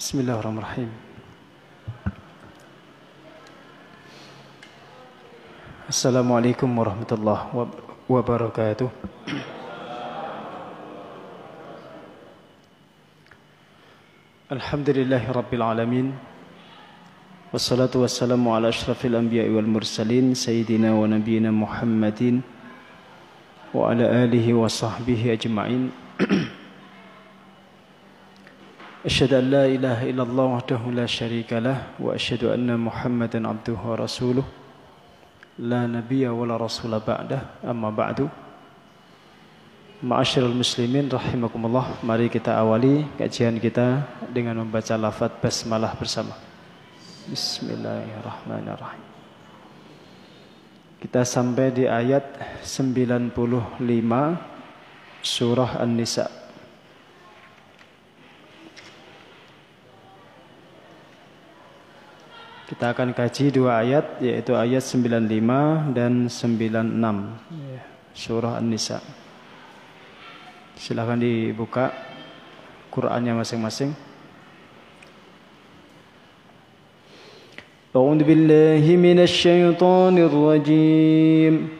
بسم الله الرحمن الرحيم. السلام عليكم ورحمة الله وبركاته. الحمد لله رب العالمين. والصلاة والسلام على أشرف الأنبياء والمرسلين سيدنا ونبينا محمد وعلى آله وصحبه أجمعين. أشهد أن لا إله إلا الله وحده لا شريك له وأشهد أن محمدا عبده ورسوله لا نبي ولا رسول بعده أما بعد Ma'asyiral muslimin rahimakumullah Mari kita awali kajian kita dengan membaca lafaz basmalah bersama. Bismillahirrahmanirrahim. Kita sampai di ayat 95 Surah An-Nisa' Kita akan kaji dua ayat yaitu ayat 95 dan 96 surah An-Nisa. Silahkan dibuka Qur'annya masing-masing. A'udzu billahi minasy syaithanir rajim.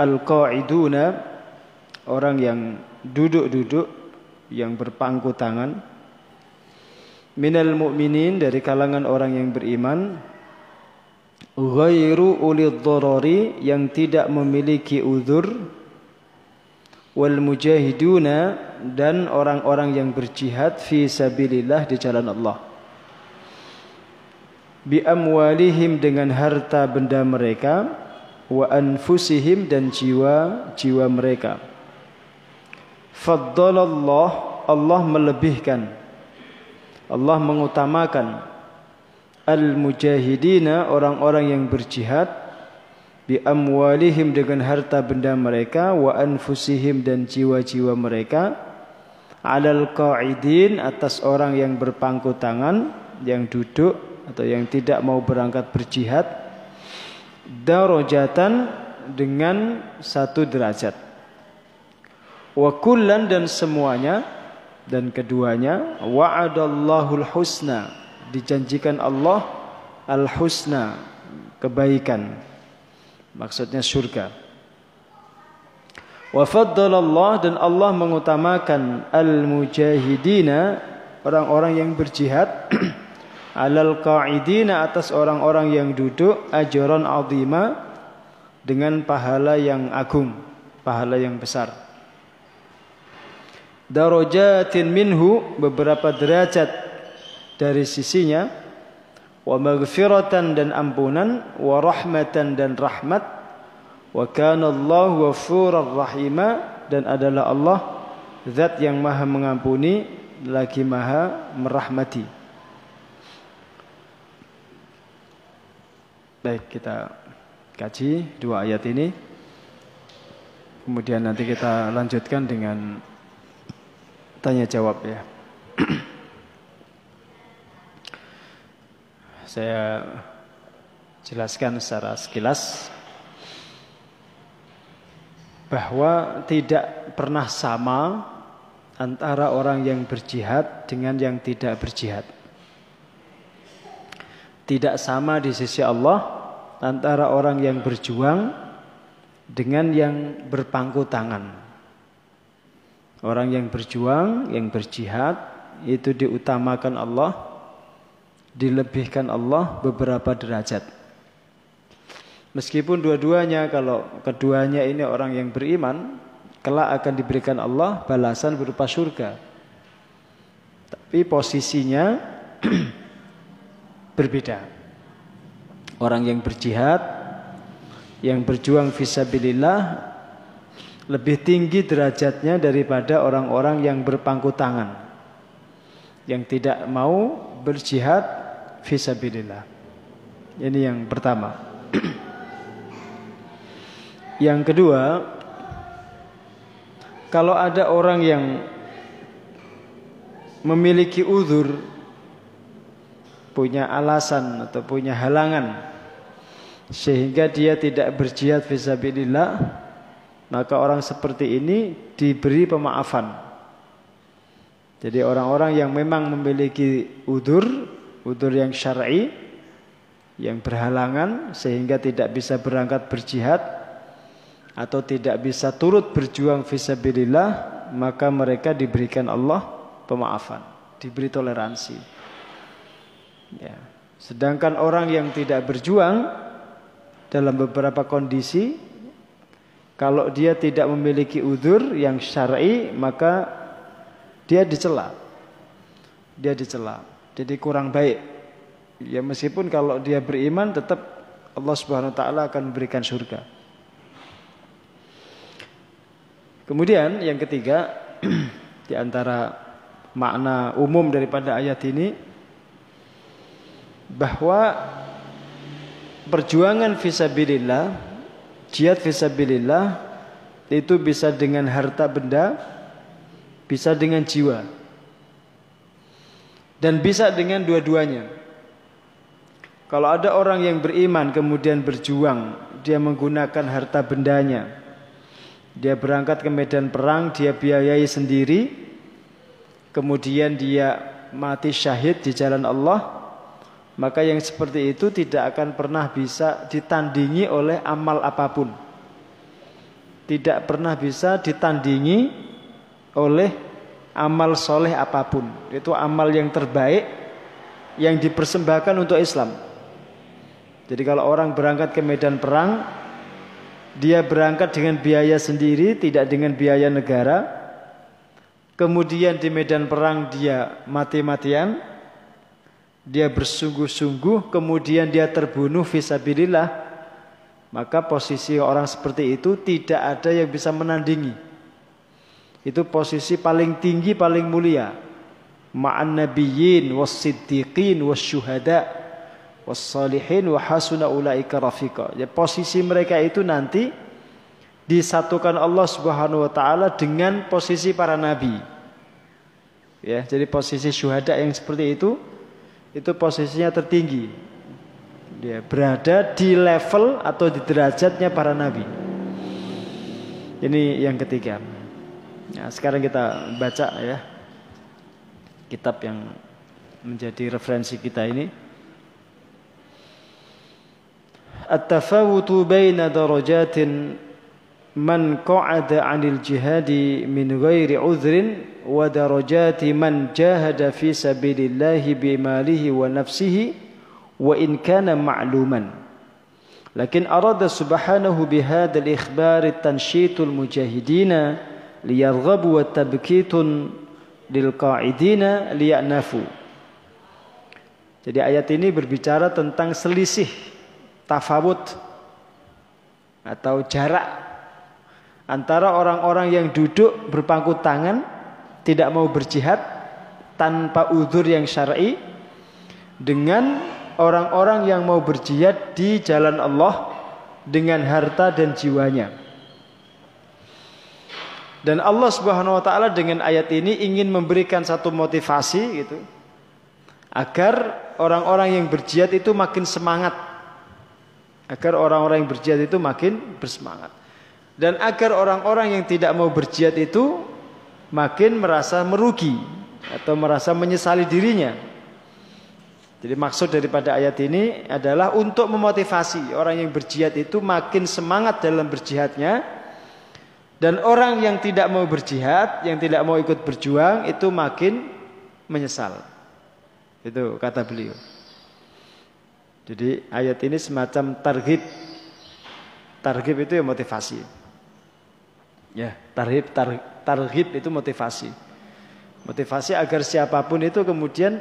Al-qa'iduna orang yang duduk-duduk yang berpangku tangan. Minal mu'minin dari kalangan orang yang beriman. Ghairu ulid dharari yang tidak memiliki uzur. Wal mujahiduna dan orang-orang yang berjihad fi sabilillah di jalan Allah. Bi amwalihim dengan harta benda mereka wa anfusihim dan jiwa-jiwa mereka. Faddalallah Allah melebihkan. Allah mengutamakan. Al-mujahidina orang-orang yang berjihad bi amwalihim dengan harta benda mereka wa anfusihim dan jiwa-jiwa mereka. Alal qa'idin atas orang yang berpangku tangan yang duduk atau yang tidak mau berangkat berjihad darajatan dengan satu derajat. Wa kullan dan semuanya dan keduanya wa'adallahu husna dijanjikan Allah al-husna kebaikan maksudnya surga wa Allah dan Allah mengutamakan al-mujahidina orang-orang yang berjihad alal qa'idina atas orang-orang yang duduk ajaran azima dengan pahala yang agung, pahala yang besar. Darajatin minhu beberapa derajat dari sisinya wa maghfiratan dan ampunan wa rahmatan dan rahmat wa kana Allah ghafurur rahima dan adalah Allah zat yang maha mengampuni lagi maha merahmati. Baik, kita kaji dua ayat ini. Kemudian nanti kita lanjutkan dengan tanya jawab ya. Saya jelaskan secara sekilas bahwa tidak pernah sama antara orang yang berjihad dengan yang tidak berjihad tidak sama di sisi Allah antara orang yang berjuang dengan yang berpangku tangan. Orang yang berjuang, yang berjihad itu diutamakan Allah, dilebihkan Allah beberapa derajat. Meskipun dua-duanya kalau keduanya ini orang yang beriman, kelak akan diberikan Allah balasan berupa surga. Tapi posisinya berbeda. Orang yang berjihad, yang berjuang visabilillah lebih tinggi derajatnya daripada orang-orang yang berpangku tangan yang tidak mau berjihad visabilillah. Ini yang pertama. yang kedua, kalau ada orang yang memiliki uzur, punya alasan atau punya halangan sehingga dia tidak berjihad visabilillah, maka orang seperti ini diberi pemaafan. Jadi orang-orang yang memang memiliki udur, udur yang syar'i, yang berhalangan sehingga tidak bisa berangkat berjihad atau tidak bisa turut berjuang visabilillah, maka mereka diberikan Allah pemaafan, diberi toleransi. Ya. Sedangkan orang yang tidak berjuang dalam beberapa kondisi kalau dia tidak memiliki udur yang syar'i maka dia dicela. Dia dicela. Jadi kurang baik. Ya meskipun kalau dia beriman tetap Allah Subhanahu wa taala akan memberikan surga. Kemudian yang ketiga di antara makna umum daripada ayat ini bahwa perjuangan fisabilillah Jihad fisabilillah itu bisa dengan harta benda, bisa dengan jiwa. Dan bisa dengan dua-duanya. Kalau ada orang yang beriman kemudian berjuang, dia menggunakan harta bendanya. Dia berangkat ke medan perang, dia biayai sendiri. Kemudian dia mati syahid di jalan Allah maka yang seperti itu tidak akan pernah bisa ditandingi oleh amal apa pun. Tidak pernah bisa ditandingi oleh amal soleh apa pun. Itu amal yang terbaik yang dipersembahkan untuk Islam. Jadi kalau orang berangkat ke medan perang, dia berangkat dengan biaya sendiri, tidak dengan biaya negara. Kemudian di medan perang dia mati-matian, dia bersungguh-sungguh kemudian dia terbunuh visabilillah maka posisi orang seperti itu tidak ada yang bisa menandingi. Itu posisi paling tinggi paling mulia. Ma'an nabiyyin was siddiqin was syuhada was salihin wa hasuna ulaika rafiqa. Ya posisi mereka itu nanti disatukan Allah Subhanahu wa taala dengan posisi para nabi. Ya jadi posisi syuhada yang seperti itu itu posisinya tertinggi. Dia berada di level atau di derajatnya para nabi. Ini yang ketiga. Nah, sekarang kita baca ya kitab yang menjadi referensi kita ini. At-tafawutu baina darajatin man qa'ada 'anil jihadi min ghairi 'udhrin fi sabilillahi bimalihi wa nafsihi wa in kana ma'luman. Lakin arada subhanahu bihadha al-ikhbar tanshitul mujahidina liyarghabu wa tabkitun lil qa'idina liya'nafu. Jadi ayat ini berbicara tentang selisih tafawut atau jarak antara orang-orang yang duduk berpangku tangan tidak mau berjihad tanpa udur yang syar'i dengan orang-orang yang mau berjihad di jalan Allah dengan harta dan jiwanya. Dan Allah Subhanahu wa taala dengan ayat ini ingin memberikan satu motivasi gitu agar orang-orang yang berjihad itu makin semangat. Agar orang-orang yang berjihad itu makin bersemangat dan agar orang-orang yang tidak mau berjihad itu makin merasa merugi atau merasa menyesali dirinya. Jadi maksud daripada ayat ini adalah untuk memotivasi orang yang berjihad itu makin semangat dalam berjihadnya dan orang yang tidak mau berjihad, yang tidak mau ikut berjuang itu makin menyesal. Itu kata beliau. Jadi ayat ini semacam tarhib. Tarhib itu ya motivasi. Ya, tarhib tar, tarhib itu motivasi. Motivasi agar siapa pun itu kemudian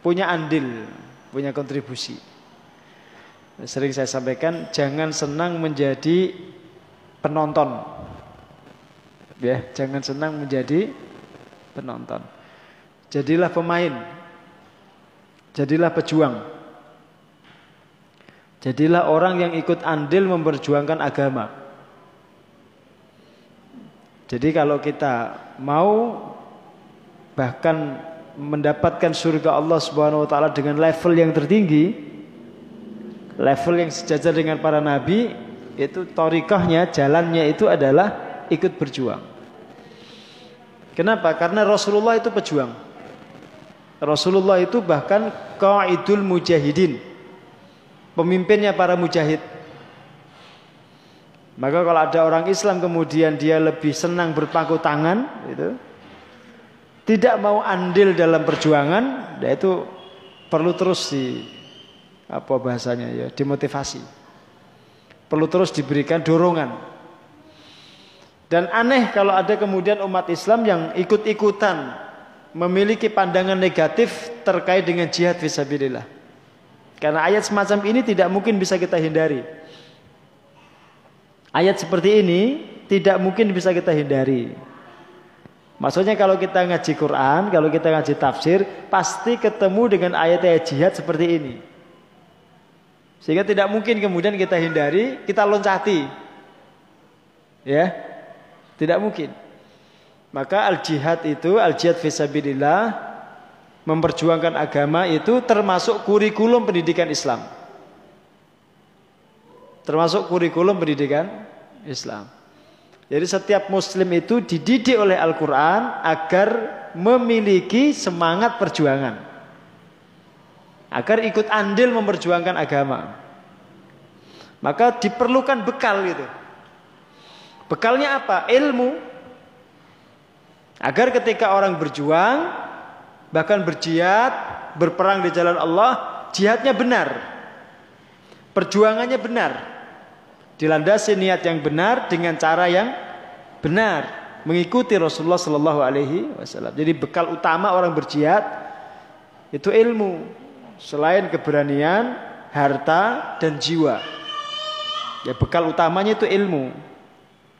punya andil, punya kontribusi. Sering saya sampaikan, jangan senang menjadi penonton. Ya, jangan senang menjadi penonton. Jadilah pemain. Jadilah pejuang. Jadilah orang yang ikut andil memperjuangkan agama. Jadi kalau kita mau bahkan mendapatkan surga Allah Subhanahu wa taala dengan level yang tertinggi, level yang sejajar dengan para nabi, itu torikohnya, jalannya itu adalah ikut berjuang. Kenapa? Karena Rasulullah itu pejuang. Rasulullah itu bahkan qaidul mujahidin. Pemimpinnya para mujahid. Maka kalau ada orang Islam kemudian dia lebih senang berpangku tangan itu tidak mau andil dalam perjuangan, ya itu perlu terus di apa bahasanya ya, dimotivasi. Perlu terus diberikan dorongan. Dan aneh kalau ada kemudian umat Islam yang ikut-ikutan memiliki pandangan negatif terkait dengan jihad fisabilillah. Karena ayat semacam ini tidak mungkin bisa kita hindari. Ayat seperti ini tidak mungkin bisa kita hindari. Maksudnya kalau kita ngaji Quran, kalau kita ngaji tafsir, pasti ketemu dengan ayat-ayat jihad seperti ini. Sehingga tidak mungkin kemudian kita hindari, kita loncati. Ya. Tidak mungkin. Maka al-jihad itu, al-jihad fisabilillah memperjuangkan agama itu termasuk kurikulum pendidikan Islam termasuk kurikulum pendidikan Islam. Jadi setiap muslim itu dididik oleh Al-Quran agar memiliki semangat perjuangan. Agar ikut andil memperjuangkan agama. Maka diperlukan bekal itu. Bekalnya apa? Ilmu. Agar ketika orang berjuang, bahkan berjihad, berperang di jalan Allah, jihadnya benar. Perjuangannya benar dilandasi niat yang benar dengan cara yang benar mengikuti Rasulullah Shallallahu Alaihi Wasallam. Jadi bekal utama orang berjihad itu ilmu selain keberanian, harta dan jiwa. Ya bekal utamanya itu ilmu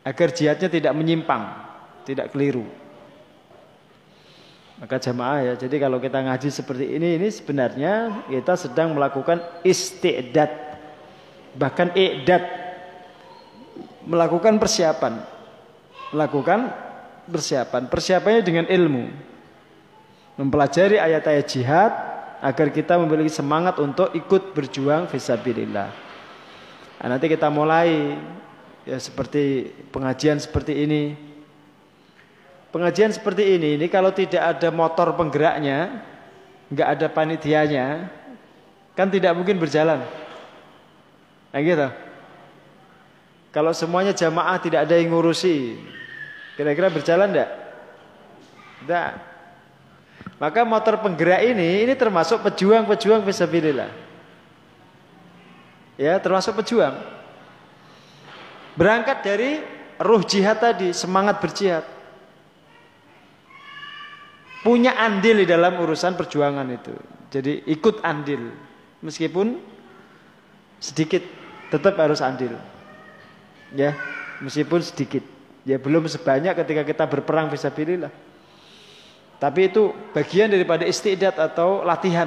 agar jihadnya tidak menyimpang, tidak keliru. Maka jamaah ya, jadi kalau kita ngaji seperti ini, ini sebenarnya kita sedang melakukan istidat, bahkan idat melakukan persiapan. Melakukan persiapan. Persiapannya dengan ilmu. Mempelajari ayat-ayat jihad agar kita memiliki semangat untuk ikut berjuang fisabilillah. Nah, nanti kita mulai ya seperti pengajian seperti ini. Pengajian seperti ini, ini kalau tidak ada motor penggeraknya, nggak ada panitianya, kan tidak mungkin berjalan. Nah gitu. Kalau semuanya jamaah tidak ada yang ngurusi, kira-kira berjalan enggak? Enggak. Maka motor penggerak ini ini termasuk pejuang-pejuang fisabilillah. Ya, termasuk pejuang. Berangkat dari ruh jihad tadi, semangat berjihad. Punya andil di dalam urusan perjuangan itu. Jadi ikut andil. Meskipun sedikit tetap harus andil ya meskipun sedikit. Ya belum sebanyak ketika kita berperang fisabilillah tapi itu bagian daripada istidat atau latihan.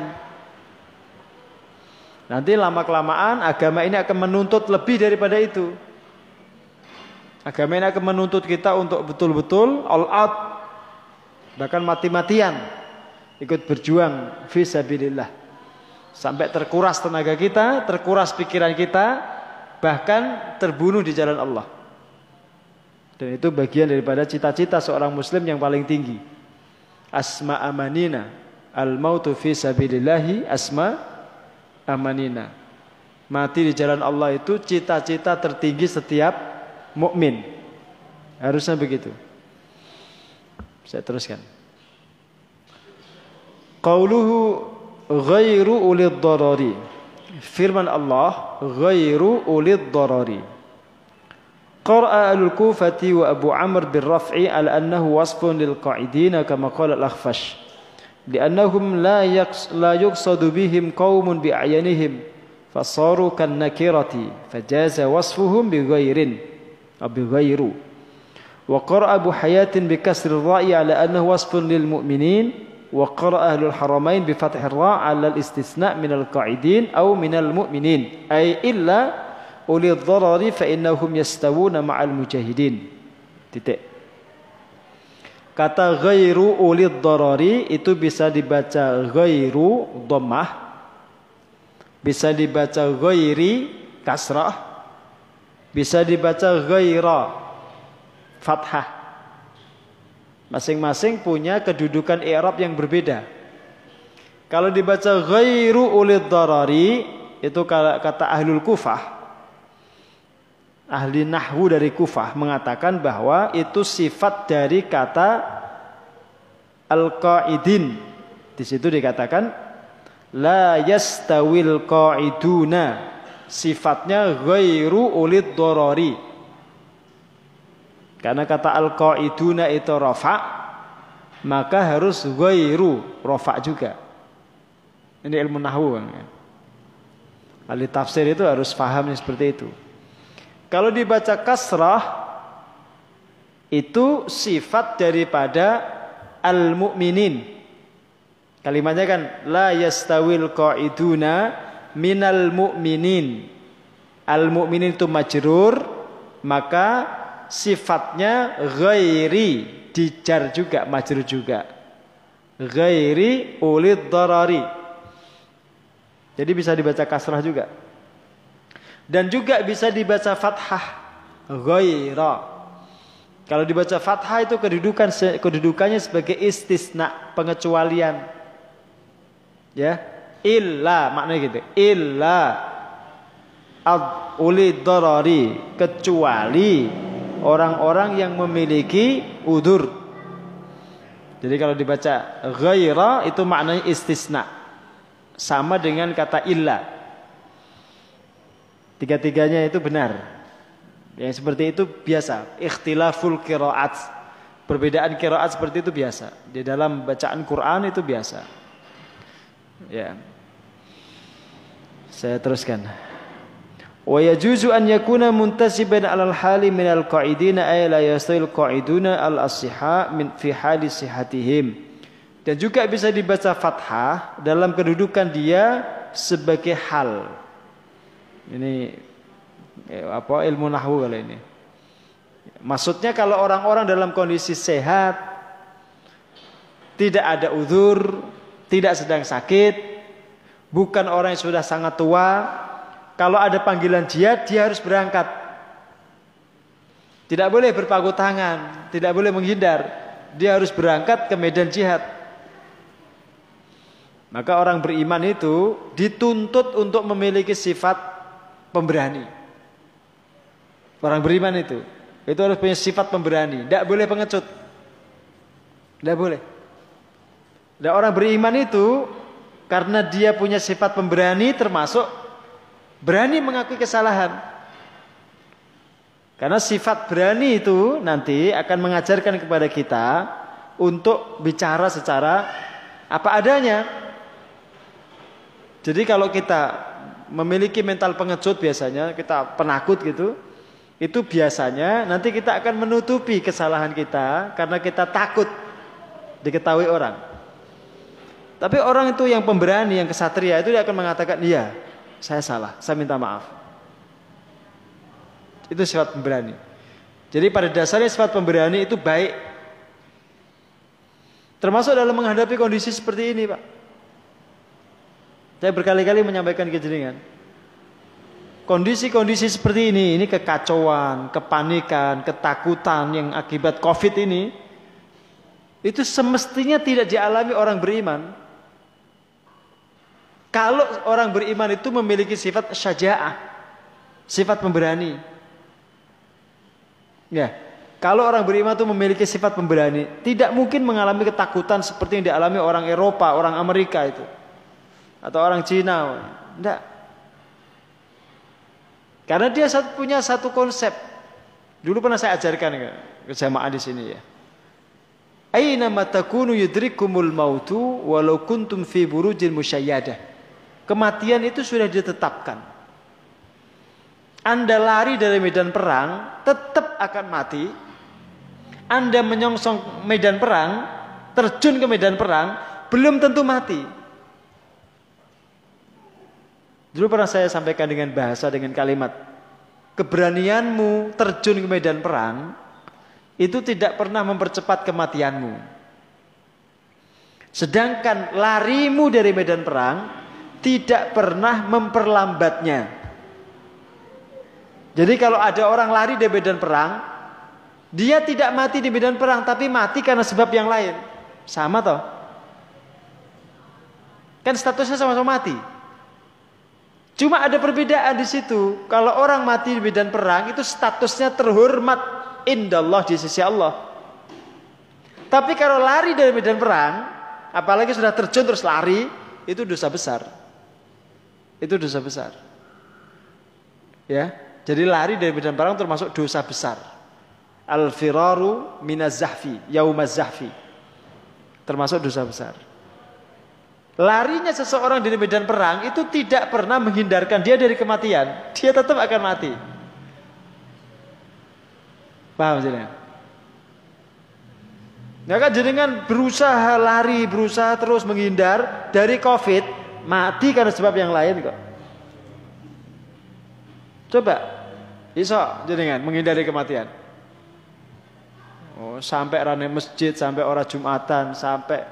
Nanti lama kelamaan agama ini akan menuntut lebih daripada itu. Agama ini akan menuntut kita untuk betul-betul all out. Bahkan mati-matian. Ikut berjuang. Fisabilillah sampai terkuras tenaga kita terkuras pikiran kita bahkan terbunuh di jalan Allah. Dan itu bagian daripada cita-cita seorang muslim yang paling tinggi. Asma amanina al-mautu fi sabilillahi asma amanina. Mati di jalan Allah itu cita-cita tertinggi setiap mukmin. Harusnya begitu. Saya teruskan. Qauluhu ghairu ulid darari. Firman Allah ghairu ulid darari. Qara'a al-Kufati wa Abu Amr bin Raf'i ala annahu wasfun lil qa'idina kama qala al-Akhfash. Li'annahum la yaqs la yuqsadu bihim qaumun bi'ayanihim fasaru kan nakirati fajaza wasfuhum bi ghairin aw bi ghairu. Wa qara'a Abu Hayatin وقرأ أهل الحرمين بفتح الراء على الاستثناء من القاعدين أو من المؤمنين أي إلا أولي الضرر فإنهم يستوون مع المجاهدين titik kata ghairu ulid darari itu bisa dibaca ghairu dhammah bisa dibaca ghairi kasrah bisa dibaca ghaira fathah Masing-masing punya kedudukan i'rab yang berbeda. Kalau dibaca ghairu ulid darari itu kata ahlul kufah. Ahli nahwu dari kufah mengatakan bahwa itu sifat dari kata al-qaidin. Di situ dikatakan la yastawil qaiduna. Sifatnya ghairu ulid darari. Karena kata al-qaiduna itu rafa, maka harus ghairu rafa juga. Ini ilmu nahwu kan. Ahli tafsir itu harus paham seperti itu. Kalau dibaca kasrah itu sifat daripada al-mu'minin. Kalimatnya kan la yastawil qaiduna minal mu'minin. Al-mu'minin itu majrur, maka sifatnya ghairi dijar juga majrur juga. Ghairi ulid darari. Jadi bisa dibaca kasrah juga. Dan juga bisa dibaca fathah. Ghaira. Kalau dibaca fathah itu kedudukan kedudukannya sebagai istisna pengecualian. Ya. Illa maknanya gitu. Illa. Ulid darari. Kecuali orang-orang yang memiliki udur. Jadi kalau dibaca ghaira itu maknanya istisna. Sama dengan kata illa. Tiga-tiganya itu benar. Yang seperti itu biasa. Ikhtilaful kiraat. Perbedaan kiraat seperti itu biasa. Di dalam bacaan Quran itu biasa. Ya. Saya teruskan. Wa yajuzu an yakuna muntasiban alal hali min al qa'idina ay la yastawil qa'iduna al asiha min fi hali sihatihim. Dan juga bisa dibaca fathah dalam kedudukan dia sebagai hal. Ini eh, apa ilmu nahwu kali ini. Maksudnya kalau orang-orang dalam kondisi sehat, tidak ada uzur, tidak sedang sakit, bukan orang yang sudah sangat tua, kalau ada panggilan jihad dia harus berangkat. Tidak boleh berpaku tangan, tidak boleh menghindar. Dia harus berangkat ke medan jihad. Maka orang beriman itu dituntut untuk memiliki sifat pemberani. Orang beriman itu itu harus punya sifat pemberani, tidak boleh pengecut. Tidak boleh. Dan orang beriman itu karena dia punya sifat pemberani termasuk Berani mengakui kesalahan. Karena sifat berani itu nanti akan mengajarkan kepada kita untuk bicara secara apa adanya. Jadi kalau kita memiliki mental pengecut biasanya, kita penakut gitu, itu biasanya nanti kita akan menutupi kesalahan kita karena kita takut diketahui orang. Tapi orang itu yang pemberani, yang kesatria itu dia akan mengatakan, iya saya salah, saya minta maaf. Itu sifat pemberani. Jadi pada dasarnya sifat pemberani itu baik. Termasuk dalam menghadapi kondisi seperti ini, Pak. Saya berkali-kali menyampaikan kejeningan. Kondisi-kondisi seperti ini, ini kekacauan, kepanikan, ketakutan yang akibat Covid ini, itu semestinya tidak dialami orang beriman. Kalau orang beriman itu memiliki sifat syaja'ah, sifat pemberani. Ya. Kalau orang beriman itu memiliki sifat pemberani, tidak mungkin mengalami ketakutan seperti yang dialami orang Eropa, orang Amerika itu. Atau orang Cina. Tidak. Karena dia punya satu konsep. Dulu pernah saya ajarkan ke jamaah di sini ya. Aina matakunu yudrikumul mautu walau kuntum fi burujil musyayyadah. Kematian itu sudah ditetapkan. Anda lari dari medan perang, tetap akan mati anda menyongsong medan perang, terjun ke medan perang, belum tentu mati. Dulu pernah saya sampaikan dengan bahasa dengan kalimat keberanianmu terjun ke medan perang itu tidak pernah mempercepat kematianmu. Sedangkan larimu dari medan perang tidak pernah memperlambatnya. Jadi kalau ada orang lari dari medan perang, dia tidak mati di medan perang tapi mati karena sebab yang lain. Sama toh? Kan statusnya sama-sama mati. Cuma ada perbedaan di situ. Kalau orang mati di medan perang itu statusnya terhormat indallah di sisi Allah. Tapi kalau lari dari medan perang, apalagi sudah terjun terus lari, itu dosa besar. Itu dosa besar. Ya, jadi lari dari medan perang termasuk dosa besar. Al-firaru minaz zahfi, yaumaz zahfi. Termasuk dosa besar. Larinya seseorang dari medan perang itu tidak pernah menghindarkan dia dari kematian. Dia tetap akan mati. Paham jenengan? Ya kan jenengan berusaha lari, berusaha terus menghindar dari Covid, mati karena sebab yang lain kok. Coba, iso jenengan menghindari kematian. Oh, sampai rane masjid, sampai orang Jumatan, sampai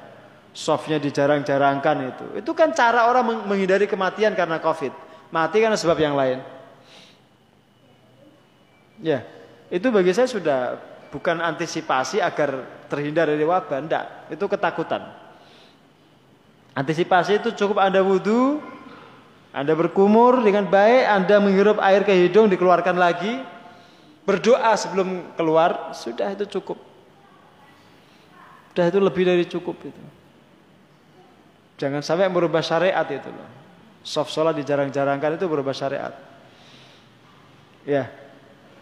softnya dijarang-jarangkan itu. Itu kan cara orang menghindari kematian karena Covid. Mati karena sebab yang lain. Ya, itu bagi saya sudah bukan antisipasi agar terhindar dari wabah, enggak. Itu ketakutan. Antisipasi itu cukup Anda wudhu, Anda berkumur dengan baik, Anda menghirup air ke hidung, dikeluarkan lagi, berdoa sebelum keluar sudah itu cukup. Sudah itu lebih dari cukup itu. Jangan sampai merubah syariat itu loh. Soft sholat dijarang-jarangkan itu berubah syariat. Ya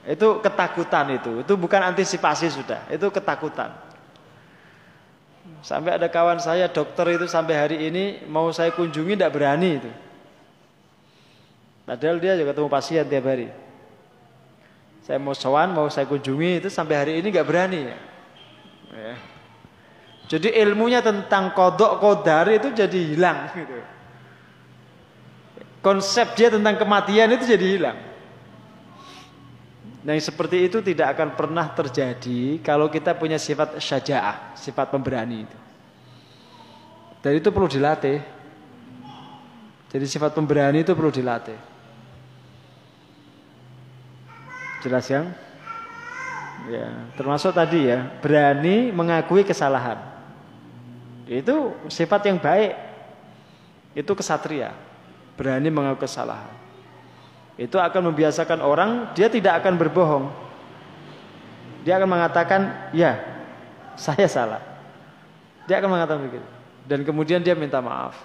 itu ketakutan itu. Itu bukan antisipasi sudah itu ketakutan sampai ada kawan saya dokter itu sampai hari ini mau saya kunjungi tidak berani itu padahal dia juga ketemu pasien tiap hari saya mau sowan, mau saya kunjungi itu sampai hari ini nggak berani. Ya. Jadi ilmunya tentang kodok kodar itu jadi hilang. Gitu. Konsep dia tentang kematian itu jadi hilang. Nah yang seperti itu tidak akan pernah terjadi kalau kita punya sifat syaja'ah, sifat pemberani itu. Dan itu perlu dilatih. Jadi sifat pemberani itu perlu dilatih. Jelas yang? Ya, termasuk tadi ya, berani mengakui kesalahan. Itu sifat yang baik. Itu kesatria. Berani mengakui kesalahan. Itu akan membiasakan orang, dia tidak akan berbohong. Dia akan mengatakan, "Ya, saya salah." Dia akan mengatakan begitu. Dan kemudian dia minta maaf.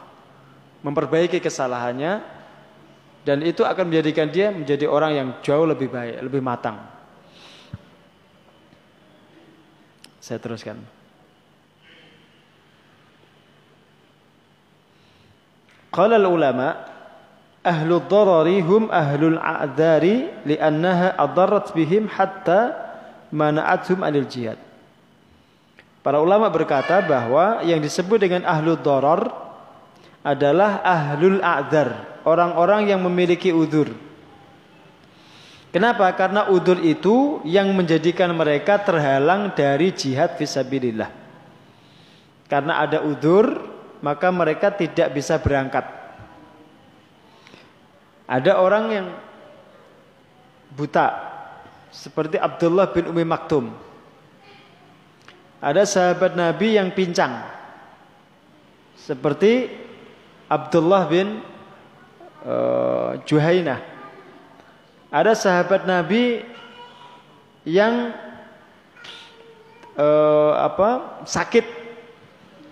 Memperbaiki kesalahannya dan itu akan menjadikan dia menjadi orang yang jauh lebih baik, lebih matang. Saya teruskan. Qala ulama ahlu dharari hum ahlul a'dhari li'annaha adarrat bihim hatta mana'athum anil jihad. Para ulama berkata bahwa yang disebut dengan ahlu dharar adalah ahlul a'dhar, orang-orang yang memiliki udur. Kenapa? Karena udur itu yang menjadikan mereka terhalang dari jihad visabilillah. Karena ada udur, maka mereka tidak bisa berangkat. Ada orang yang buta, seperti Abdullah bin Umi Maktum. Ada sahabat Nabi yang pincang, seperti Abdullah bin uh, Juhainah. Ada sahabat Nabi yang uh, apa sakit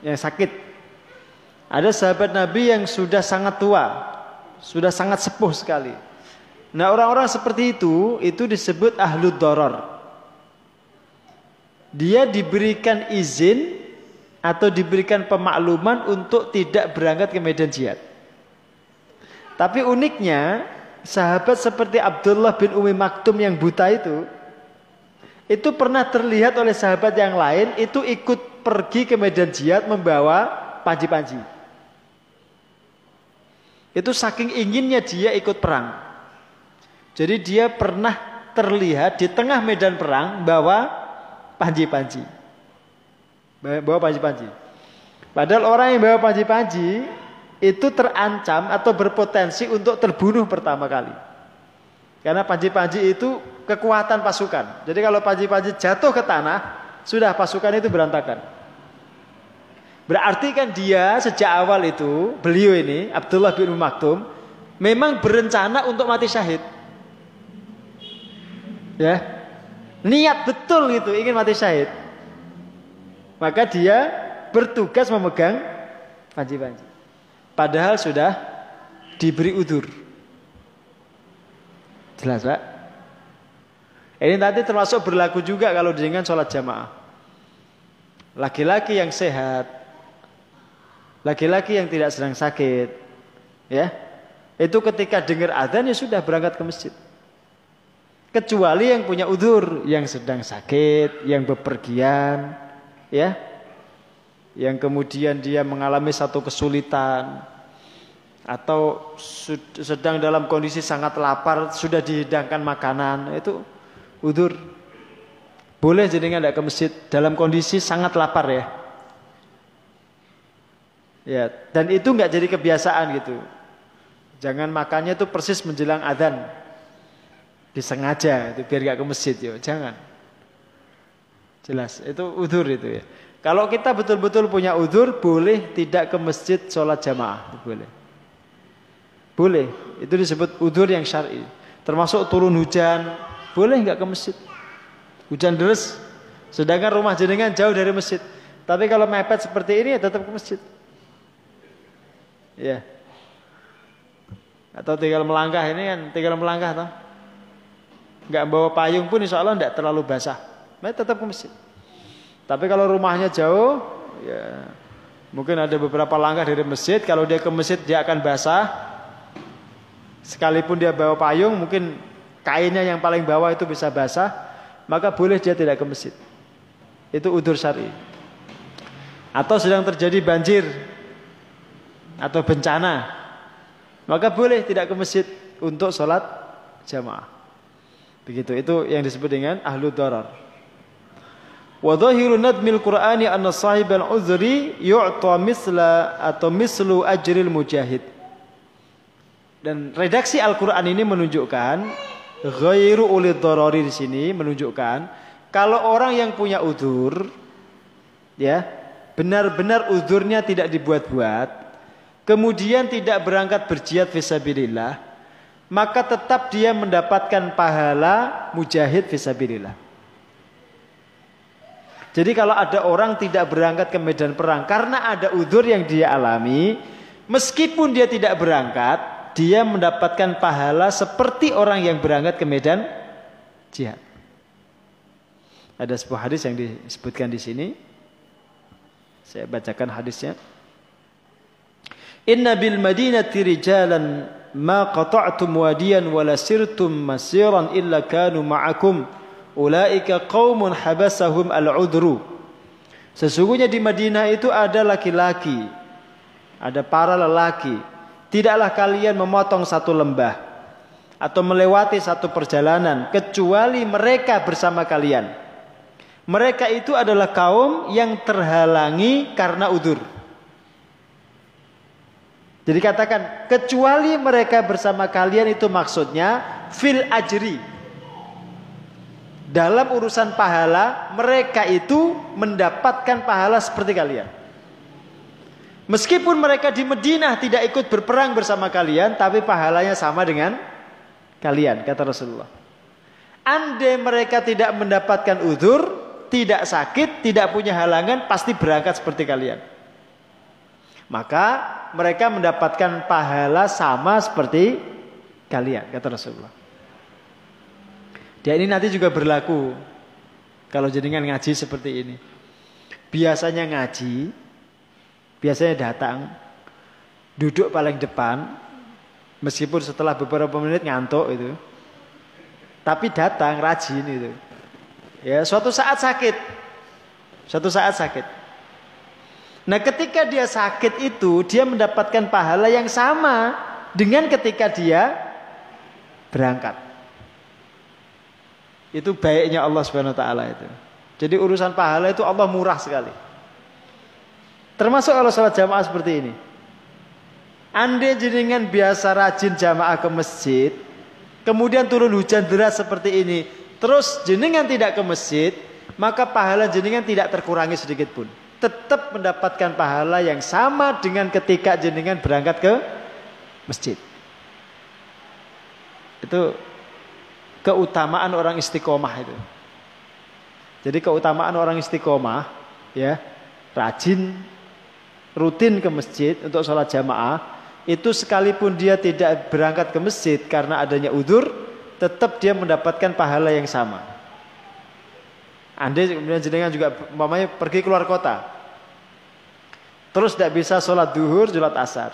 yang sakit ada sahabat Nabi yang sudah sangat tua sudah sangat sepuh sekali. Nah orang-orang seperti itu itu disebut ahlu doror. Dia diberikan izin atau diberikan pemakluman untuk tidak berangkat ke medan jihad. Tapi uniknya sahabat seperti Abdullah bin Umi Maktum yang buta itu itu pernah terlihat oleh sahabat yang lain itu ikut pergi ke medan jihad membawa panji-panji. Itu saking inginnya dia ikut perang. Jadi dia pernah terlihat di tengah medan perang bawa panji-panji. Bawa panji-panji. Padahal orang yang bawa panji-panji itu terancam atau berpotensi untuk terbunuh pertama kali. Karena panji-panji itu kekuatan pasukan. Jadi kalau panji-panji jatuh ke tanah, sudah pasukan itu berantakan. Berarti kan dia sejak awal itu, beliau ini, Abdullah bin Maktum, memang berencana untuk mati syahid. Ya, niat betul itu ingin mati syahid. Maka dia bertugas memegang panji-panji. Padahal sudah diberi udur. Jelas Pak? Ini nanti termasuk berlaku juga kalau dengan sholat jamaah. Laki-laki yang sehat, laki-laki yang tidak sedang sakit, ya, itu ketika dengar adzan ya sudah berangkat ke masjid. Kecuali yang punya udur, yang sedang sakit, yang bepergian, ya, yang kemudian dia mengalami satu kesulitan, atau sedang dalam kondisi sangat lapar sudah dihidangkan makanan itu udur boleh jadi nggak ke masjid dalam kondisi sangat lapar ya ya dan itu nggak jadi kebiasaan gitu jangan makannya itu persis menjelang adzan disengaja itu biar nggak ke masjid yo jangan jelas itu udur itu ya kalau kita betul-betul punya udur boleh tidak ke masjid sholat jamaah boleh boleh. Itu disebut udur yang syar'i. Termasuk turun hujan, boleh nggak ke masjid? Hujan deras, sedangkan rumah jenengan jauh dari masjid. Tapi kalau mepet seperti ini ya tetap ke masjid. Ya. Atau tinggal melangkah ini kan tinggal melangkah toh. Nggak bawa payung pun insya Allah nggak terlalu basah. Mereka tetap ke masjid. Tapi kalau rumahnya jauh, ya mungkin ada beberapa langkah dari masjid. Kalau dia ke masjid dia akan basah. Sekalipun dia bawa payung, mungkin kainnya yang paling bawah itu bisa basah, maka boleh dia tidak ke masjid. Itu udur syari. Atau sedang terjadi banjir atau bencana, maka boleh tidak ke masjid untuk sholat jamaah. Begitu, itu yang disebut dengan ahlu darar. Wa dhahiru nadmil Qur'ani anna sahibal uzri yu'ta misla atau mislu ajril mujahid. Dan redaksi Al-Qur'an ini menunjukkan ghairu ulid darari di sini menunjukkan kalau orang yang punya udur ya, benar-benar udurnya tidak dibuat-buat, kemudian tidak berangkat berjihad fisabilillah, maka tetap dia mendapatkan pahala mujahid fisabilillah. Jadi kalau ada orang tidak berangkat ke medan perang karena ada udur yang dia alami, meskipun dia tidak berangkat, dia mendapatkan pahala seperti orang yang berangkat ke medan jihad. Ada sebuah hadis yang disebutkan di sini. Saya bacakan hadisnya. Inna bil madinati rijalan ma qata'tum wadiyan wala sirtum masiran illa kanu ma'akum ulaika qaumun habasahum al-udru. Sesungguhnya di Madinah itu ada laki-laki, ada para lelaki Tidaklah kalian memotong satu lembah atau melewati satu perjalanan kecuali mereka bersama kalian. Mereka itu adalah kaum yang terhalangi karena udur. Jadi katakan kecuali mereka bersama kalian itu maksudnya fil ajri. Dalam urusan pahala mereka itu mendapatkan pahala seperti kalian. Meskipun mereka di Madinah tidak ikut berperang bersama kalian, tapi pahalanya sama dengan kalian, kata Rasulullah. Andai mereka tidak mendapatkan udur, tidak sakit, tidak punya halangan, pasti berangkat seperti kalian. Maka mereka mendapatkan pahala sama seperti kalian, kata Rasulullah. Dia ini nanti juga berlaku kalau jenengan ngaji seperti ini. Biasanya ngaji, biasanya datang, duduk paling depan, meskipun setelah beberapa menit ngantuk itu. Tapi datang rajin itu. Ya, suatu saat sakit. Suatu saat sakit. Nah, ketika dia sakit itu, dia mendapatkan pahala yang sama dengan ketika dia berangkat. Itu baiknya Allah Subhanahu wa taala itu. Jadi urusan pahala itu Allah murah sekali. Termasuk kalau sholat jamaah seperti ini. Anda jenengan biasa rajin jamaah ke masjid, kemudian turun hujan deras seperti ini, terus jenengan tidak ke masjid, maka pahala jenengan tidak terkurangi sedikit pun. Tetap mendapatkan pahala yang sama dengan ketika jenengan berangkat ke masjid. Itu keutamaan orang istiqomah itu. Jadi keutamaan orang istiqomah ya, rajin rutin ke masjid untuk sholat jamaah itu sekalipun dia tidak berangkat ke masjid karena adanya udur tetap dia mendapatkan pahala yang sama. Anda kemudian jenengan juga mamanya pergi keluar kota. Terus tidak bisa sholat duhur, sholat asar.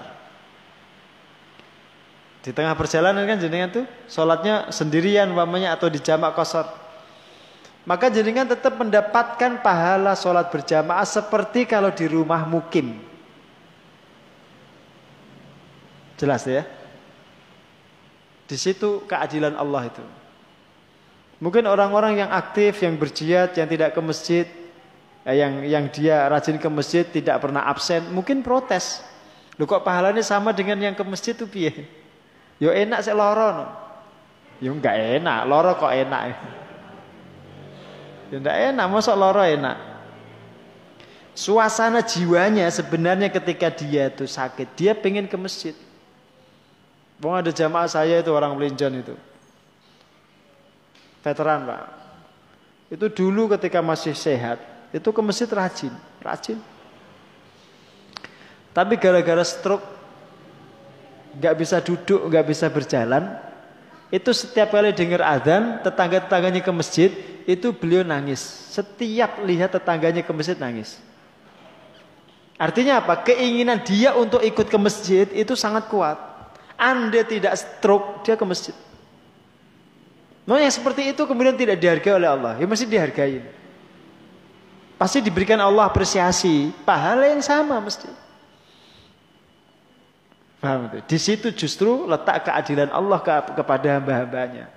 Di tengah perjalanan kan jenengan tuh sholatnya sendirian mamanya atau di jamak kosor. Maka jenengan tetap mendapatkan pahala sholat berjamaah seperti kalau di rumah mukim. Jelas ya? Di situ keadilan Allah itu. Mungkin orang-orang yang aktif, yang berjihad, yang tidak ke masjid, eh, yang yang dia rajin ke masjid, tidak pernah absen, mungkin protes. Lu kok pahalanya sama dengan yang ke masjid tuh piye? Yo enak sih loro no. Yo enggak enak, loro kok enak. Yo enggak enak, masa loro enak. Suasana jiwanya sebenarnya ketika dia tuh sakit, dia pengen ke masjid. Wong ada jamaah saya itu orang Melinjon itu. Veteran Pak. Itu dulu ketika masih sehat, itu ke masjid rajin, rajin. Tapi gara-gara stroke, nggak bisa duduk, nggak bisa berjalan, itu setiap kali dengar adzan, tetangga-tetangganya ke masjid, itu beliau nangis. Setiap lihat tetangganya ke masjid nangis. Artinya apa? Keinginan dia untuk ikut ke masjid itu sangat kuat. Anda tidak stroke, dia ke masjid. Nah yang seperti itu kemudian tidak dihargai oleh Allah. Ya mesti dihargai. Pasti diberikan Allah apresiasi. Pahala yang sama mesti. Paham itu? Di situ justru letak keadilan Allah kepada hamba-hambanya.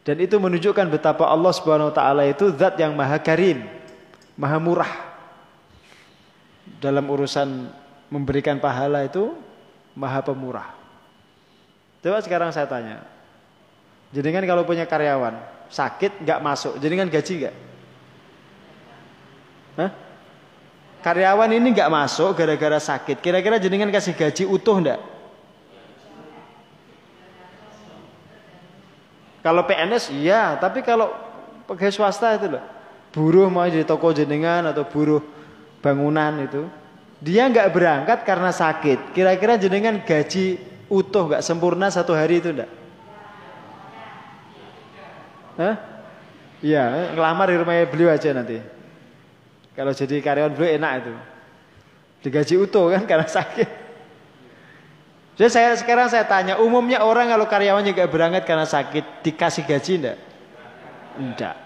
Dan itu menunjukkan betapa Allah Subhanahu wa taala itu zat yang maha karim, maha murah. Dalam urusan memberikan pahala itu maha pemurah. Coba sekarang saya tanya. Jadi kan kalau punya karyawan sakit nggak masuk, jadi kan gaji nggak? Hah? Karyawan ini nggak masuk gara-gara sakit. Kira-kira jenengan kasih gaji utuh ndak? Kalau PNS iya, tapi kalau pegawai swasta itu loh, buruh mau di toko jenengan atau buruh bangunan itu, dia nggak berangkat karena sakit. Kira-kira jenengan gaji utuh nggak sempurna satu hari itu enggak? Hah? Iya, ngelamar di rumahnya beliau aja nanti. Kalau jadi karyawan beliau enak itu. Digaji utuh kan karena sakit. Jadi saya sekarang saya tanya, umumnya orang kalau karyawannya gak berangkat karena sakit dikasih gaji enggak? Enggak.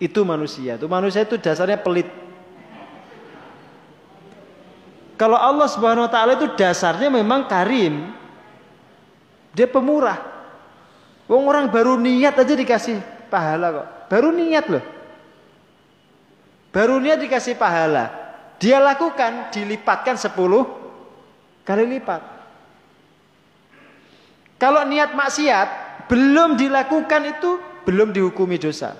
Itu manusia. Itu manusia itu dasarnya pelit. Kalau Allah Subhanahu wa taala itu dasarnya memang karim. Dia pemurah. Wong orang baru niat aja dikasih pahala kok. Baru niat loh. Baru niat dikasih pahala. Dia lakukan dilipatkan 10 kali lipat. Kalau niat maksiat belum dilakukan itu belum dihukumi dosa.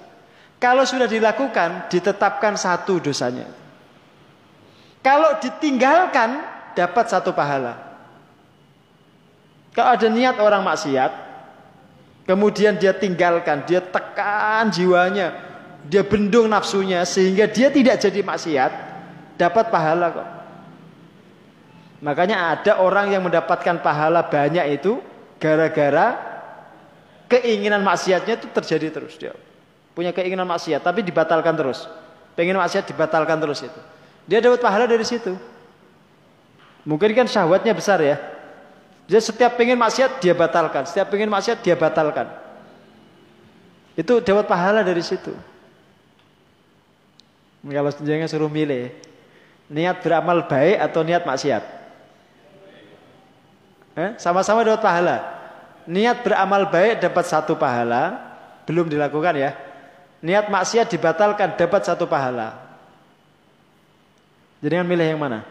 Kalau sudah dilakukan ditetapkan satu dosanya. Kalau ditinggalkan dapat satu pahala. Kalau ada niat orang maksiat, kemudian dia tinggalkan, dia tekan jiwanya, dia bendung nafsunya sehingga dia tidak jadi maksiat, dapat pahala kok. Makanya ada orang yang mendapatkan pahala banyak itu gara-gara keinginan maksiatnya itu terjadi terus dia. Punya keinginan maksiat tapi dibatalkan terus. Pengen maksiat dibatalkan terus itu. Dia dapat pahala dari situ. Mungkin kan syahwatnya besar ya. Dia setiap pengen maksiat dia batalkan, setiap pengen maksiat dia batalkan. Itu dapat pahala dari situ. Kalau jangan suruh milih, niat beramal baik atau niat maksiat? Eh, sama-sama dapat pahala. Niat beramal baik dapat satu pahala, belum dilakukan ya. Niat maksiat dibatalkan dapat satu pahala. Jadi kan milih yang mana?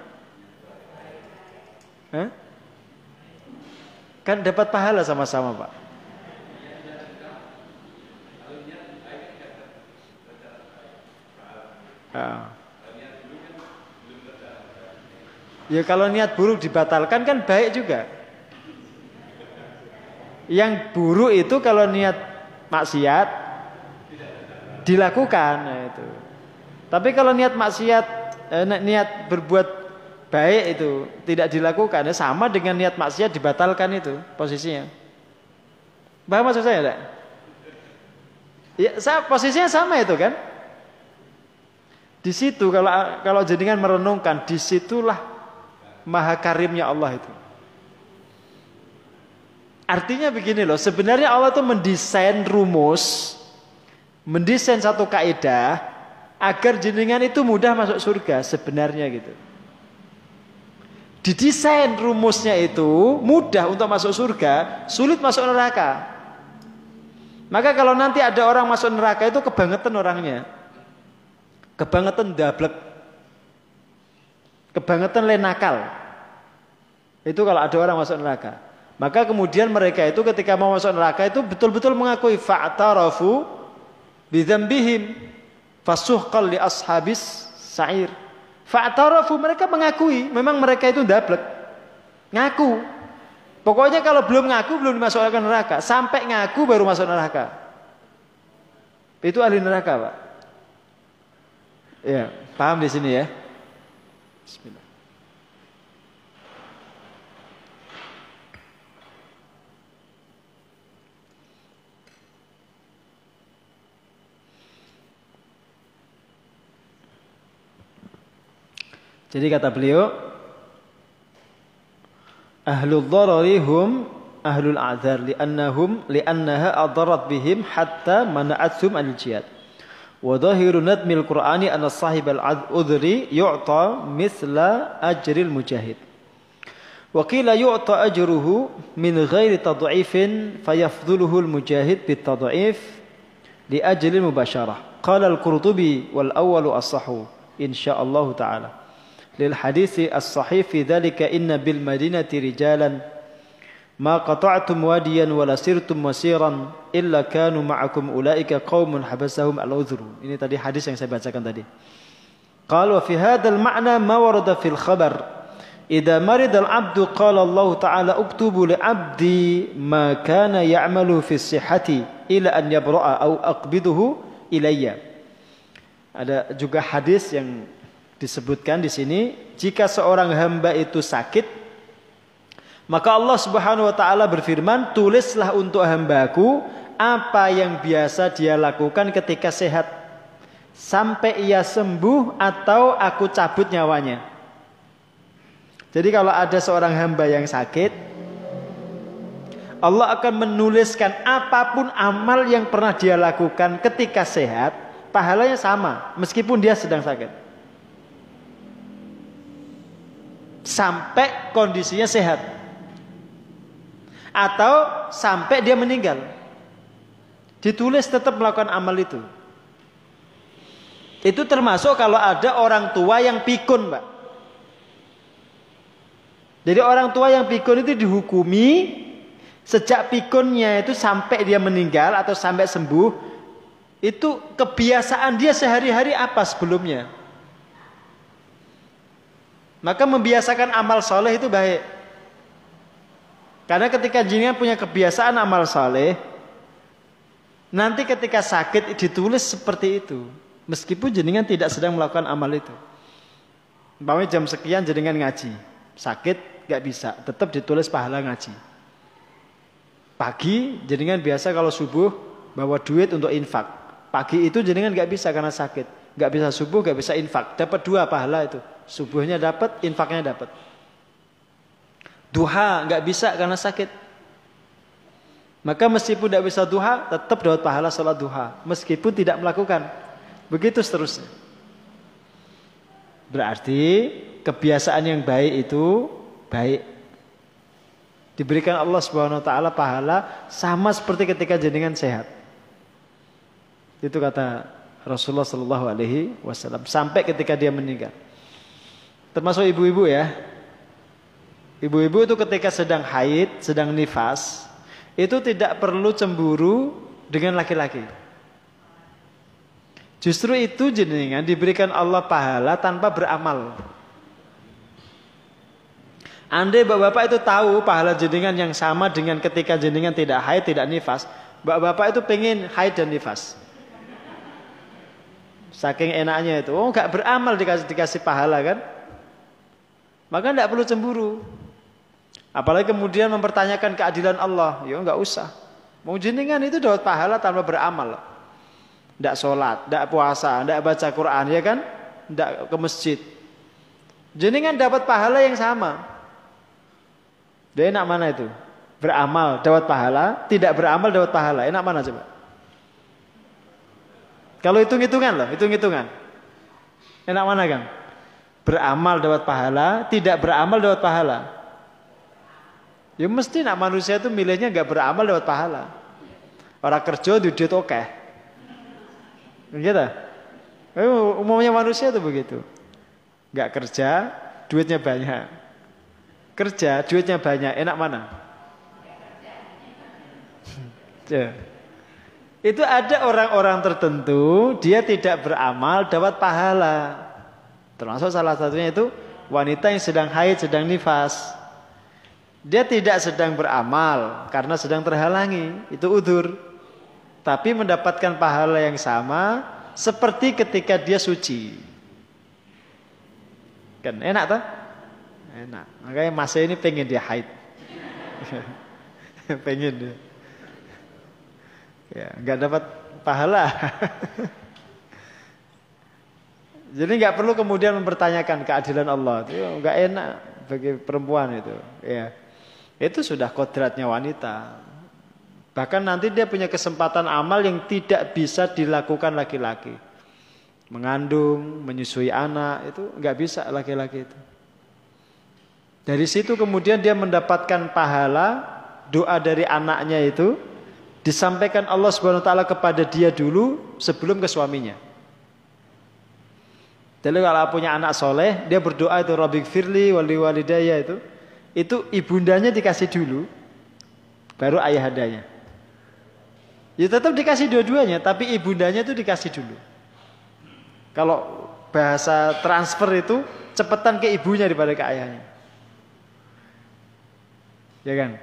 Eh? Kan dapat pahala sama-sama Pak. Ah. Ya kalau niat buruk dibatalkan kan baik juga. Yang buruk itu kalau niat maksiat dilakukan nah itu. Tapi kalau niat maksiat eh, niat berbuat baik itu tidak dilakukan ya sama dengan niat maksiat dibatalkan itu posisinya. Paham maksud saya enggak? Ya, saya, posisinya sama itu kan? Di situ kalau kalau jenengan merenungkan di situlah maha karimnya Allah itu. Artinya begini loh, sebenarnya Allah itu mendesain rumus, mendesain satu kaidah agar jenengan itu mudah masuk surga sebenarnya gitu. Didesain rumusnya itu mudah untuk masuk surga, sulit masuk neraka. Maka kalau nanti ada orang masuk neraka itu kebangetan orangnya. Kebangetan dablek. Kebangetan lenakal. Itu kalau ada orang masuk neraka. Maka kemudian mereka itu ketika mau masuk neraka itu betul-betul mengakui fa'tarafu bidzambihim fasuhqal li ashabis sa'ir. Fa'tarafu mereka mengakui memang mereka itu dablek. Ngaku. Pokoknya kalau belum ngaku belum dimasukkan neraka, sampai ngaku baru masuk neraka. Itu ahli neraka, Pak. Ya, paham di sini ya? Bismillah. Jadi kata beliau, ahlul dharari hum ahlul a'dzar li'annahum li'annaha adarat bihim hatta mana'athum al jihad. Wa dhahiru nadmil Qur'ani anna sahib al-udhri yu'ta mithla ajril mujahid. Wa qila yu'ta ajruhu min ghairi tad'ifin fayafdhuluhu al-mujahid bit tad'if li ajli al-mubasharah. Qala al-Qurtubi wal awwalu as-sahhu insyaallah ta'ala. للحديث الصحيح في ذلك إن بالمدينة رجالا ما قطعتم واديا ولا سرتم مسيرا إلا كانوا معكم أولئك قوم حبسهم العذر. Ini tadi hadis yang saya bacakan tadi. قال وفي هذا المعنى ما ورد في الخبر. إذا مرض العبد قال الله تعالى اكتبوا لعبدي ما كان يعمل في الصحة إلى أن يبرأ أو أقبضه إلي. Ada juga hadis yang disebutkan di sini jika seorang hamba itu sakit maka Allah Subhanahu wa taala berfirman tulislah untuk hambaku apa yang biasa dia lakukan ketika sehat. Sampai ia sembuh atau aku cabut nyawanya. Jadi kalau ada seorang hamba yang sakit Allah akan menuliskan apa pun amal yang pernah dia lakukan ketika sehat pahalanya sama meskipun dia sedang sakit sampai kondisinya sehat. Atau sampai dia meninggal. Ditulis tetap melakukan amal itu. Itu termasuk kalau ada orang tua yang pikun Pak. Jadi orang tua yang pikun itu dihukumi sejak pikunnya itu sampai dia meninggal atau sampai sembuh itu kebiasaan dia sehari-hari apa sebelumnya maka membiasakan amal soleh itu baik. Karena ketika jenengan punya kebiasaan amal soleh, Nanti ketika sakit ditulis seperti itu. Meskipun jenengan tidak sedang melakukan amal itu. Umpamanya jam sekian jenengan ngaji. Sakit gak bisa, tetap ditulis pahala ngaji. Pagi jenengan biasa kalau subuh bawa duit untuk infak. Pagi itu jenengan gak bisa karena sakit. Gak bisa subuh, gak bisa infak. Dapat dua pahala itu. Subuhnya dapat, infaknya dapat. Duha gak bisa karena sakit. Maka meskipun tidak bisa duha, tetap dapat pahala sholat duha. Meskipun tidak melakukan. Begitu seterusnya. Berarti kebiasaan yang baik itu baik. Diberikan Allah Subhanahu wa taala pahala sama seperti ketika jenengan sehat. Itu kata Rasulullah Shallallahu alaihi wasallam sampai ketika dia meninggal. Termasuk ibu-ibu ya. Ibu-ibu itu ketika sedang haid, sedang nifas, itu tidak perlu cemburu dengan laki-laki. Justru itu jenengan diberikan Allah pahala tanpa beramal. Andai bapak-bapak itu tahu pahala jenengan yang sama dengan ketika jenengan tidak haid, tidak nifas, bapak-bapak itu pengen haid dan nifas. Saking enaknya itu, oh nggak beramal dikasih dikasih pahala kan? Maka tidak perlu cemburu. Apalagi kemudian mempertanyakan keadilan Allah, ya enggak usah. Mau jenengan itu dapat pahala tanpa beramal. Tidak sholat, tidak puasa, tidak baca Quran, ya kan? Tidak ke masjid. Jenengan dapat pahala yang sama. Dia enak mana itu? Beramal dapat pahala, tidak beramal dapat pahala. Enak mana coba? Kalau hitung-hitungan loh, hitung-hitungan. Enak mana kan? Beramal dapat pahala, tidak beramal dapat pahala. Ya mesti nak manusia itu milihnya nggak beramal dapat pahala. Orang kerja di duit oke. Gitu. Eh, umumnya manusia itu begitu. Nggak kerja, duitnya banyak. Kerja, duitnya banyak. Enak mana? Ya. Itu ada orang-orang tertentu dia tidak beramal dapat pahala. Termasuk salah satunya itu wanita yang sedang haid, sedang nifas. Dia tidak sedang beramal karena sedang terhalangi, itu udur. Tapi mendapatkan pahala yang sama seperti ketika dia suci. Kan enak tak? Enak. Makanya masa ini pengen dia haid. pengen dia. Ya, nggak dapat pahala. Jadi nggak perlu kemudian mempertanyakan keadilan Allah. Itu nggak enak bagi perempuan itu. Ya. Itu sudah kodratnya wanita. Bahkan nanti dia punya kesempatan amal yang tidak bisa dilakukan laki-laki. Mengandung, menyusui anak, itu nggak bisa laki-laki itu. Dari situ kemudian dia mendapatkan pahala doa dari anaknya itu disampaikan Allah Subhanahu wa taala kepada dia dulu sebelum ke suaminya. Jadi kalau punya anak soleh, dia berdoa itu Rabbik firli wali walidaya itu itu ibundanya dikasih dulu, baru ayah ayahadanya. Ya tetap dikasih dua-duanya, tapi ibundanya itu dikasih dulu. Kalau bahasa transfer itu cepetan ke ibunya daripada ke ayahnya. Ya kan?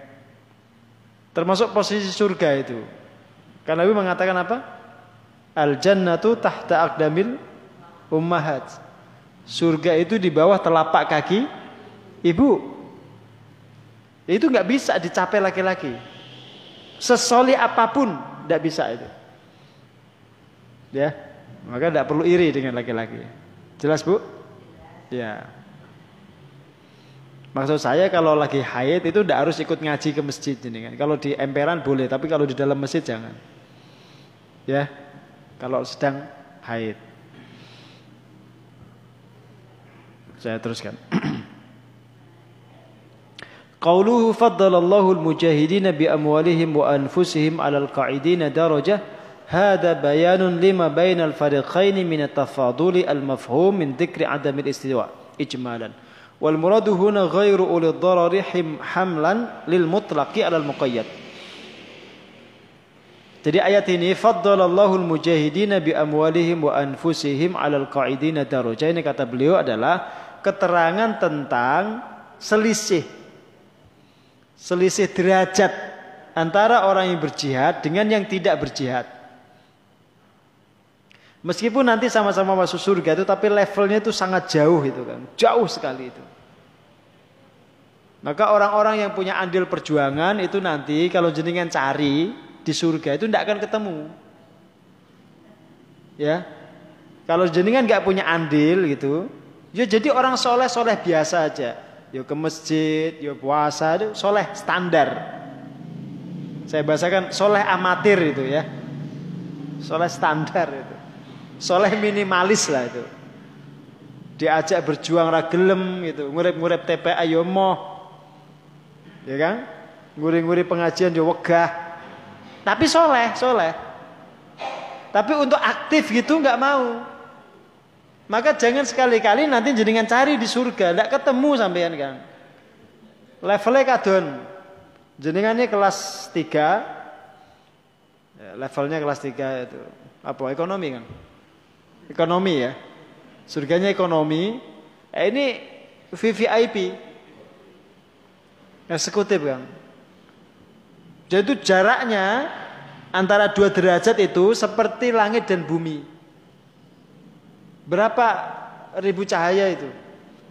Termasuk posisi surga itu. Karena Nabi mengatakan apa? Al jannatu tahta aqdamil ummahat. Surga itu di bawah telapak kaki ibu. Itu nggak bisa dicapai laki-laki. Sesoli apa pun tidak bisa itu. Ya, maka tidak perlu iri dengan laki-laki. Jelas bu? Ya. Maksud saya kalau lagi haid itu tidak harus ikut ngaji ke masjid ini kan. Kalau di emperan boleh, tapi kalau di dalam masjid jangan. Ya, kalau sedang haid. Saya teruskan. Qauluhu faddalallahu al-mujahidin bi amwalihim wa anfusihim 'ala al-qa'idin darajah hadha bayanun lima baina al-fariqain min at-tafadul al-mafhum min dhikri 'adam al-istiwa ijmalan. Wal muradu huna ghairu uli dharari hamlan lil mutlaqi 'ala al-muqayyad. Jadi ayat ini faddalallahu al-mujahidin bi amwalihim wa anfusihim 'ala al-qa'idin darajah ini kata beliau adalah keterangan tentang selisih selisih derajat antara orang yang berjihad dengan yang tidak berjihad. Meskipun nanti sama-sama masuk surga itu tapi levelnya itu sangat jauh itu kan. Jauh sekali itu. Maka orang-orang yang punya andil perjuangan itu nanti kalau jenengan cari di surga itu tidak akan ketemu. Ya. Kalau jenengan nggak punya andil gitu, ya jadi orang soleh soleh biasa aja. Yo ke masjid, yo puasa itu soleh standar. Saya bahasakan soleh amatir itu ya. Soleh standar itu. Soleh minimalis lah itu. Diajak berjuang ragelem gitu. Ngurip-ngurip TPA yo moh. Ya kan? Nguri-nguri pengajian yo wegah. Tapi soleh, soleh. Tapi untuk aktif gitu nggak mau. Maka jangan sekali-kali nanti jenengan cari di surga, tidak ketemu sampean kan. Levelnya kadon. Jenengannya kelas 3 ya, levelnya kelas 3 itu apa ekonomi kan? ekonomi ya. Surganya ekonomi. Eh, ini VVIP. Eksekutif kan. Jadi itu jaraknya antara dua derajat itu seperti langit dan bumi. Berapa ribu cahaya itu?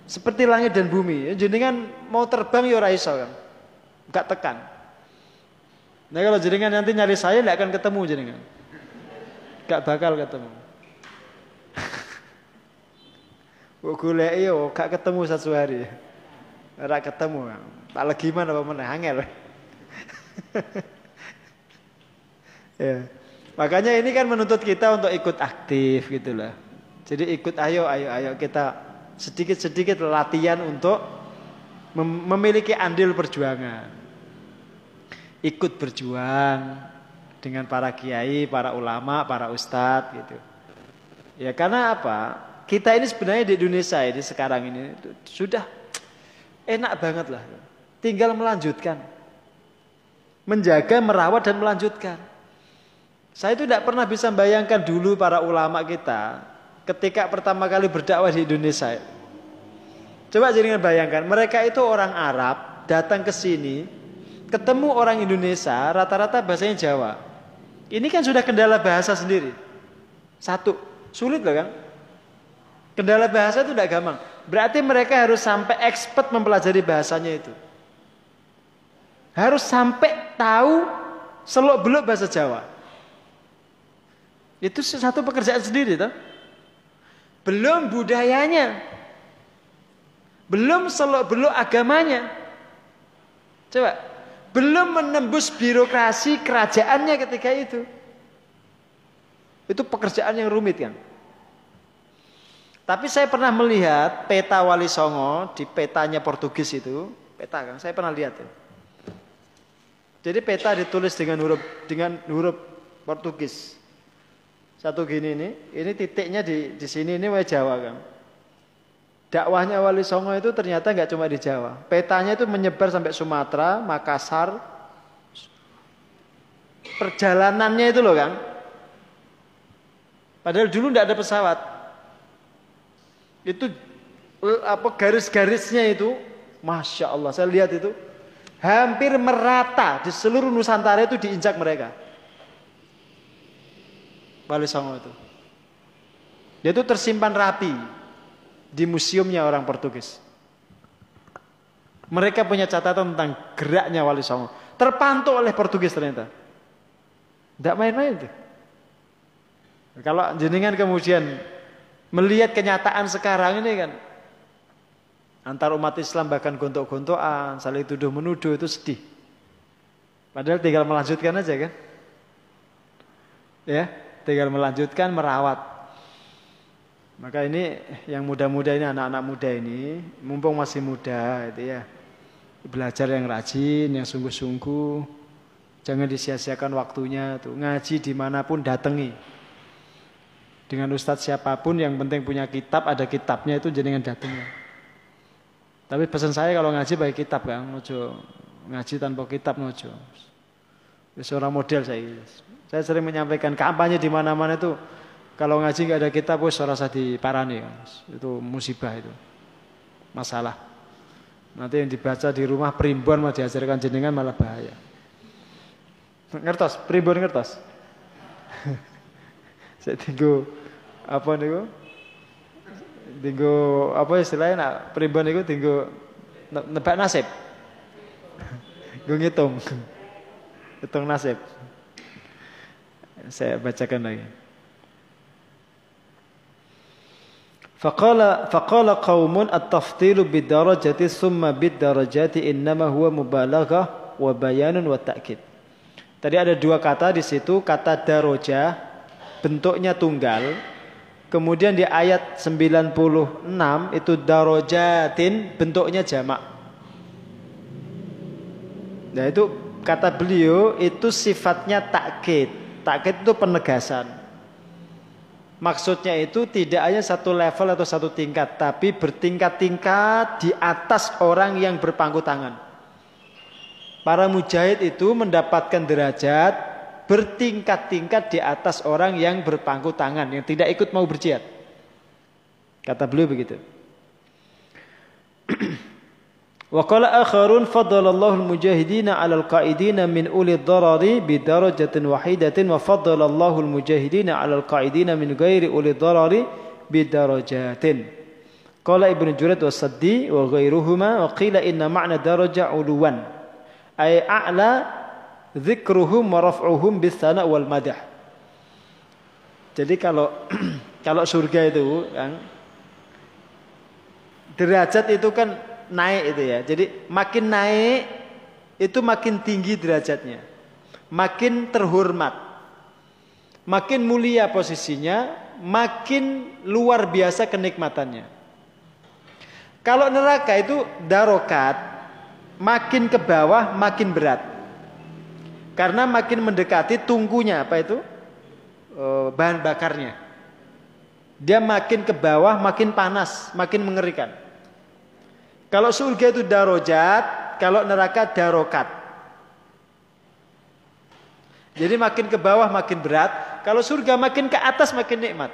Seperti langit dan bumi. Jadi kan mau terbang ya raiso kan. Enggak tekan. Nah kalau jenengan nanti nyari saya tidak akan ketemu jenengan. Enggak bakal ketemu. Kok golek yo gak ketemu satu hari. Ora ketemu. Tak lagi mana apa meneh angel. ya. Makanya ini kan menuntut kita untuk ikut aktif gitu lah. Jadi ikut ayo ayo ayo kita sedikit-sedikit latihan untuk mem memiliki andil perjuangan. Ikut berjuang dengan para kiai, para ulama, para ustadz gitu. Ya karena apa? kita ini sebenarnya di Indonesia ini sekarang ini sudah enak banget lah. Tinggal melanjutkan. Menjaga, merawat dan melanjutkan. Saya itu tidak pernah bisa bayangkan dulu para ulama kita ketika pertama kali berdakwah di Indonesia. Coba jangan bayangkan, mereka itu orang Arab datang ke sini, ketemu orang Indonesia, rata-rata bahasanya Jawa. Ini kan sudah kendala bahasa sendiri. Satu, sulit loh kan? Kendala bahasa itu tidak gampang. Berarti mereka harus sampai expert mempelajari bahasanya itu. Harus sampai tahu selok beluk bahasa Jawa. Itu satu pekerjaan sendiri toh. Belum budayanya. Belum selok beluk agamanya. Coba. Belum menembus birokrasi kerajaannya ketika itu. Itu pekerjaan yang rumit kan. Tapi saya pernah melihat peta Wali Songo di petanya Portugis itu, peta kan, saya pernah lihat ya. Jadi peta ditulis dengan huruf dengan huruf Portugis. Satu gini ini, ini titiknya di di sini ini Wali Jawa kan. Dakwahnya Wali Songo itu ternyata nggak cuma di Jawa. Petanya itu menyebar sampai Sumatera, Makassar. Perjalanannya itu loh kan. Padahal dulu tidak ada pesawat. Itu apa garis-garisnya itu, masya Allah, saya lihat itu hampir merata di seluruh Nusantara itu diinjak mereka. Bali Songo itu. Dia itu tersimpan rapi di museumnya orang Portugis. Mereka punya catatan tentang geraknya Wali Songo. Terpantau oleh Portugis ternyata. Tidak main-main itu. Kalau jenengan kemudian Melihat kenyataan sekarang ini kan antar umat Islam bahkan gontok-gontokan, saling tuduh menuduh itu sedih. Padahal tinggal melanjutkan aja kan. Ya, tinggal melanjutkan merawat. Maka ini yang muda-muda ini anak-anak muda ini mumpung masih muda itu ya. Belajar yang rajin, yang sungguh-sungguh. Jangan disia-siakan waktunya tuh. Ngaji di mana pun datangi dengan ustadz siapa pun yang penting punya kitab ada kitabnya itu jenengan datangnya tapi pesan saya kalau ngaji baik kitab kan nojo ngaji tanpa kitab nojo seorang model saya saya sering menyampaikan kampanye di mana-mana itu kalau ngaji nggak ada kitab bos rasa di parani itu musibah itu masalah nanti yang dibaca di rumah primbon mau diajarkan jenengan malah bahaya ngertos primbon ngertos saya tunggu apa niku? Tinggo apa istilahnya nak pribon niku tinggo nebak nasib. Gue ngitung. Hitung nasib. Saya bacakan lagi. Faqala faqala qaumun at-taftilu bidarajati thumma bidarajati innama huwa mubalaghah wa bayanun wa ta'kid. Tadi ada dua kata di situ, kata daroja bentuknya tunggal. Kemudian di ayat 96 itu darojatin bentuknya jamak. Nah itu kata beliau itu sifatnya takkid. Takkid itu penegasan. Maksudnya itu tidak hanya satu level atau satu tingkat, tapi bertingkat-tingkat di atas orang yang berpangku tangan. Para mujahid itu mendapatkan derajat bertingkat-tingkat di atas orang yang berpangku tangan, yang tidak ikut mau berjihad. Kata beliau begitu. Wa qala akharun faddalallahu al-mujahidina 'ala al-qa'idina min uli dharari bi darajatin wahidatin wa faddalallahu al-mujahidina 'ala al-qa'idina min ghairi uli dharari bi darajatin. Qala Ibnu Jurayj wa Saddi wa ghairuhuma wa qila inna ma'na daraja 'uluwan ay a'la dzikruhum wa raf'uhum bisana wal madah. Jadi kalau kalau surga itu kan derajat itu kan naik itu ya. Jadi makin naik itu makin tinggi derajatnya. Makin terhormat. Makin mulia posisinya, makin luar biasa kenikmatannya. Kalau neraka itu darokat, makin ke bawah makin berat. Karena makin mendekati tungkunya apa itu? E, bahan bakarnya. Dia makin ke bawah makin panas, makin mengerikan. Kalau surga itu darojat, kalau neraka darokat. Jadi makin ke bawah makin berat, kalau surga makin ke atas makin nikmat.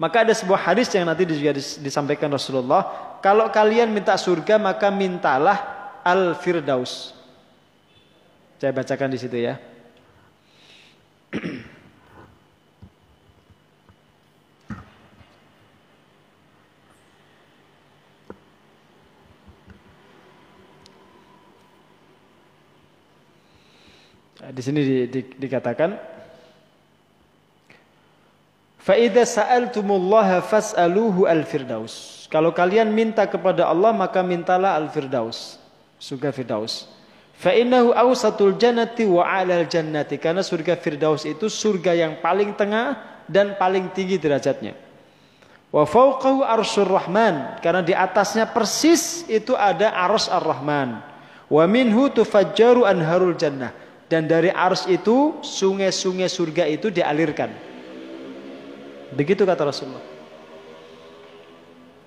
Maka ada sebuah hadis yang nanti juga disampaikan Rasulullah, kalau kalian minta surga maka mintalah al-firdaus. Saya bacakan di situ ya. Di sini di, di, dikatakan Fa'idha sa'altumullaha fas'aluhu al-firdaus. Kalau kalian minta kepada Allah maka mintalah al-firdaus. Surga firdaus. Fa'innahu awsatul jannati wa alal jannati. Karena surga firdaus itu surga yang paling tengah dan paling tinggi derajatnya. Wa fauqahu arsyur rahman. Karena di atasnya persis itu ada arus ar-rahman. Wa minhu tufajjaru anharul jannah. Dan dari arus itu sungai-sungai surga itu dialirkan. Begitu kata Rasulullah.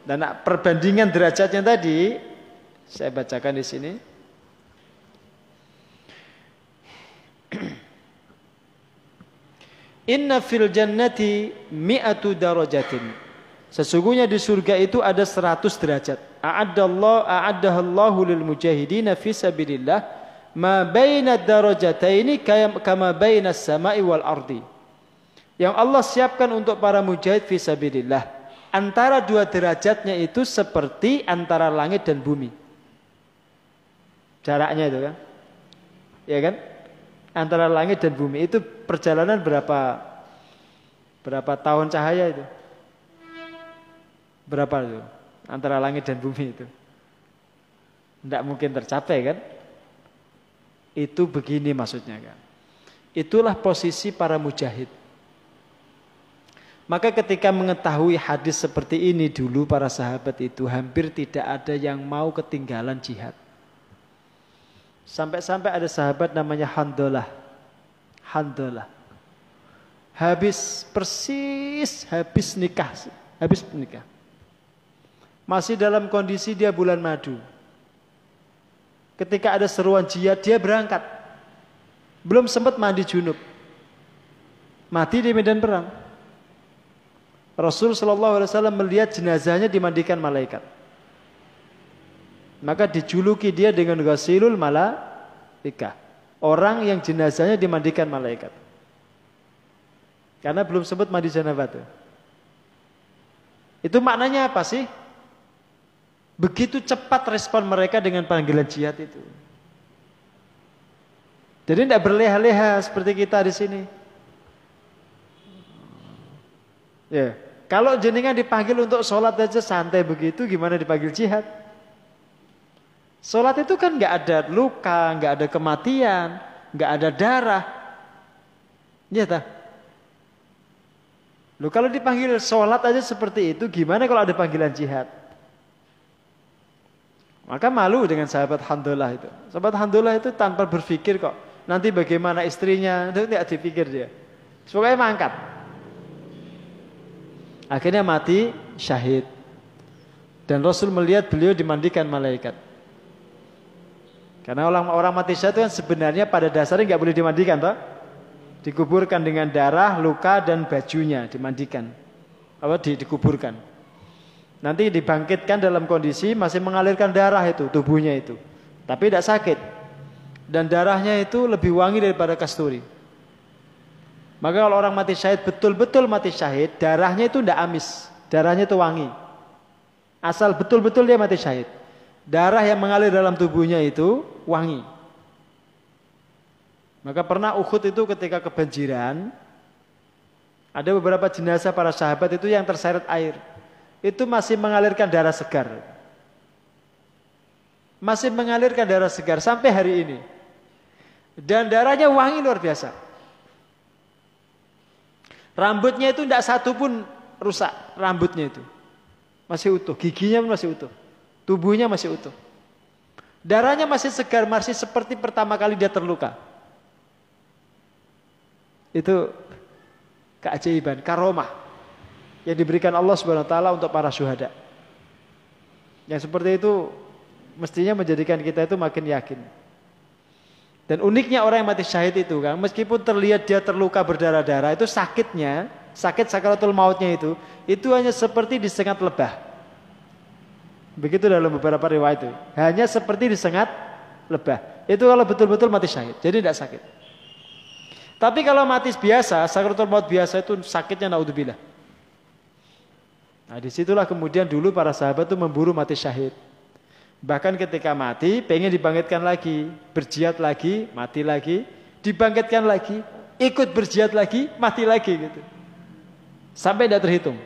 Dan perbandingan derajatnya tadi saya bacakan di sini. Inna fil jannati mi'atu darajatin. Sesungguhnya di surga itu ada seratus derajat. A'addallahu a'addahallahu lil mujahidina fi sabilillah ma baina darajataini kama baina samai wal ardi yang Allah siapkan untuk para mujahid fisabilillah. Antara dua derajatnya itu seperti antara langit dan bumi. Jaraknya itu kan. Ya kan? Antara langit dan bumi itu perjalanan berapa berapa tahun cahaya itu? Berapa itu? Antara langit dan bumi itu. Tidak mungkin tercapai kan? Itu begini maksudnya kan. Itulah posisi para mujahid. Maka ketika mengetahui hadis seperti ini dulu para sahabat itu hampir tidak ada yang mau ketinggalan jihad. Sampai-sampai ada sahabat namanya Handolah. Handolah. Habis persis habis nikah, habis nikah. Masih dalam kondisi dia bulan madu. Ketika ada seruan jihad dia berangkat. Belum sempat mandi junub. Mati di medan perang. Rasul Shallallahu Alaihi Wasallam melihat jenazahnya dimandikan malaikat. Maka dijuluki dia dengan ghasilul malaika. Orang yang jenazahnya dimandikan malaikat. Karena belum sempat mandi janabah tuh. Itu maknanya apa sih? Begitu cepat respon mereka dengan panggilan jihad itu. Jadi tidak berleha-leha seperti kita di sini. Ya, kalau jenengan dipanggil untuk sholat aja santai begitu, gimana dipanggil jihad? Sholat itu kan nggak ada luka, nggak ada kematian, nggak ada darah. Ya tak? Lu kalau dipanggil sholat aja seperti itu, gimana kalau ada panggilan jihad? Maka malu dengan sahabat Handullah itu. Sahabat Handullah itu tanpa berpikir kok. Nanti bagaimana istrinya, itu tidak dipikir dia. Semoga mangkat. Akhirnya mati syahid. Dan Rasul melihat beliau dimandikan malaikat. Karena orang orang mati syahid itu kan sebenarnya pada dasarnya nggak boleh dimandikan, toh? Dikuburkan dengan darah, luka dan bajunya dimandikan. Apa di, dikuburkan. Nanti dibangkitkan dalam kondisi masih mengalirkan darah itu tubuhnya itu. Tapi tidak sakit dan darahnya itu lebih wangi daripada kasturi. Maka kalau orang mati syahid betul-betul mati syahid, darahnya itu tidak amis, darahnya itu wangi. Asal betul-betul dia mati syahid. Darah yang mengalir dalam tubuhnya itu wangi. Maka pernah Uhud itu ketika kebanjiran, ada beberapa jenazah para sahabat itu yang terseret air. Itu masih mengalirkan darah segar. Masih mengalirkan darah segar sampai hari ini. Dan darahnya wangi luar biasa. Rambutnya itu tidak satu pun rusak. Rambutnya itu. Masih utuh. Giginya masih utuh. Tubuhnya masih utuh. Darahnya masih segar. Masih seperti pertama kali dia terluka. Itu keajaiban. Karomah. Yang diberikan Allah subhanahu wa ta'ala untuk para syuhada. Yang seperti itu mestinya menjadikan kita itu makin yakin. Dan uniknya orang yang mati syahid itu kan, meskipun terlihat dia terluka berdarah-darah, itu sakitnya, sakit sakaratul mautnya itu, itu hanya seperti disengat lebah. Begitu dalam beberapa riwayat itu. Hanya seperti disengat lebah. Itu kalau betul-betul mati syahid, jadi tidak sakit. Tapi kalau mati biasa, sakaratul maut biasa itu sakitnya naudzubillah. Nah di situlah kemudian dulu para sahabat itu memburu mati syahid. Bahkan ketika mati, pengen dibangkitkan lagi, berjihad lagi, mati lagi, dibangkitkan lagi, ikut berjihad lagi, mati lagi gitu. Sampai tidak terhitung.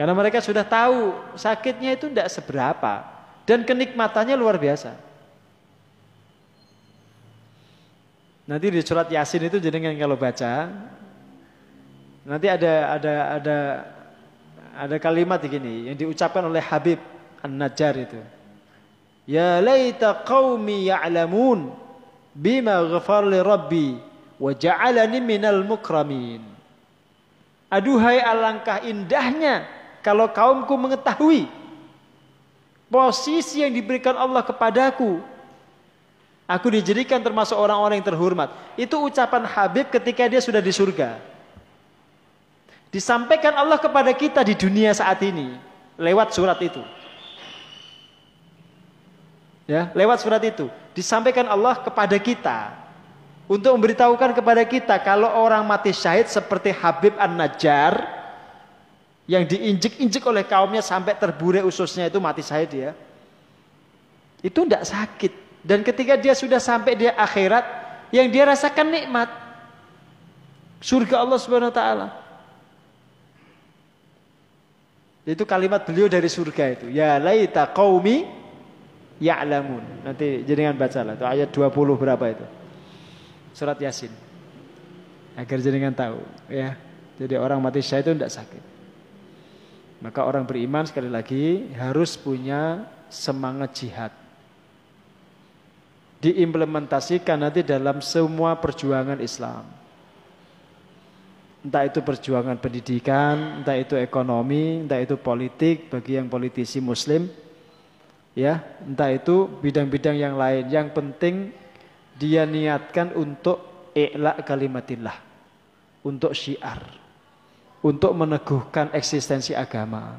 Karena mereka sudah tahu sakitnya itu tidak seberapa dan kenikmatannya luar biasa. Nanti di surat Yasin itu jenengan kalau baca nanti ada ada ada ada kalimat begini yang diucapkan oleh Habib An-Najjar itu. Ya laita qaumi ya'lamun bima ghafar li rabbi wa ja'alani minal mukramin. Aduhai alangkah indahnya kalau kaumku mengetahui posisi yang diberikan Allah kepadaku. Aku dijadikan termasuk orang-orang yang terhormat. Itu ucapan Habib ketika dia sudah di surga. Disampaikan Allah kepada kita di dunia saat ini lewat surat itu. Ya, lewat surat itu disampaikan Allah kepada kita untuk memberitahukan kepada kita kalau orang mati syahid seperti Habib An-Najjar yang diinjek-injek oleh kaumnya sampai terbure ususnya itu mati syahid ya. Itu tidak sakit dan ketika dia sudah sampai di akhirat yang dia rasakan nikmat surga Allah Subhanahu wa taala. Itu kalimat beliau dari surga itu. Ya laita qaumi ya'lamun. Nanti jenengan bacalah itu ayat 20 berapa itu. Surat Yasin. Agar jenengan tahu ya. Jadi orang mati syahid itu tidak sakit. Maka orang beriman sekali lagi harus punya semangat jihad. Diimplementasikan nanti dalam semua perjuangan Islam. Entah itu perjuangan pendidikan, entah itu ekonomi, entah itu politik bagi yang politisi muslim ya. Entah itu bidang-bidang yang lain. Yang penting dia niatkan untuk i'la kalimatillah untuk syiar untuk meneguhkan eksistensi agama.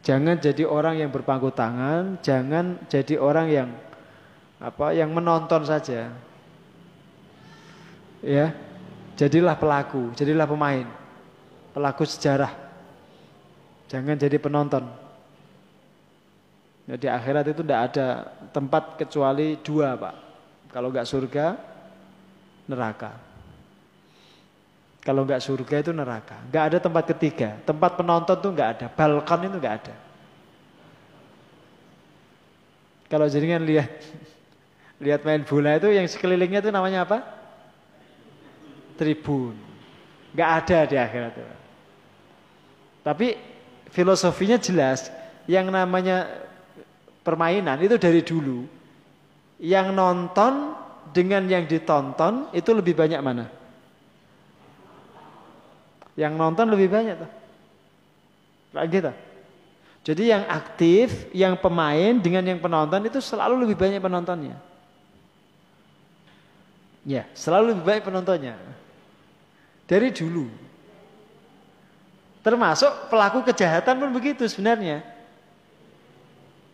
Jangan jadi orang yang berpangku tangan jangan jadi orang yang apa yang menonton saja. Ya Jadilah pelaku, jadilah pemain. Pelaku sejarah. Jangan jadi penonton. Jadi akhirat itu tidak ada tempat kecuali dua pak. Kalau nggak surga, neraka. Kalau nggak surga itu neraka. Nggak ada tempat ketiga. Tempat penonton tuh nggak ada. Balkon itu nggak ada. Kalau jaringan lihat lihat main bola itu yang sekelilingnya itu namanya apa? Tribun. Nggak ada di akhirat. Tapi filosofinya jelas. Yang namanya permainan itu dari dulu. Yang nonton dengan yang ditonton itu lebih banyak mana? Yang nonton lebih banyak tuh. Kayak gitu. Jadi yang aktif, yang pemain dengan yang penonton itu selalu lebih banyak penontonnya. Ya, selalu lebih banyak penontonnya. Dari dulu. Termasuk pelaku kejahatan pun begitu sebenarnya.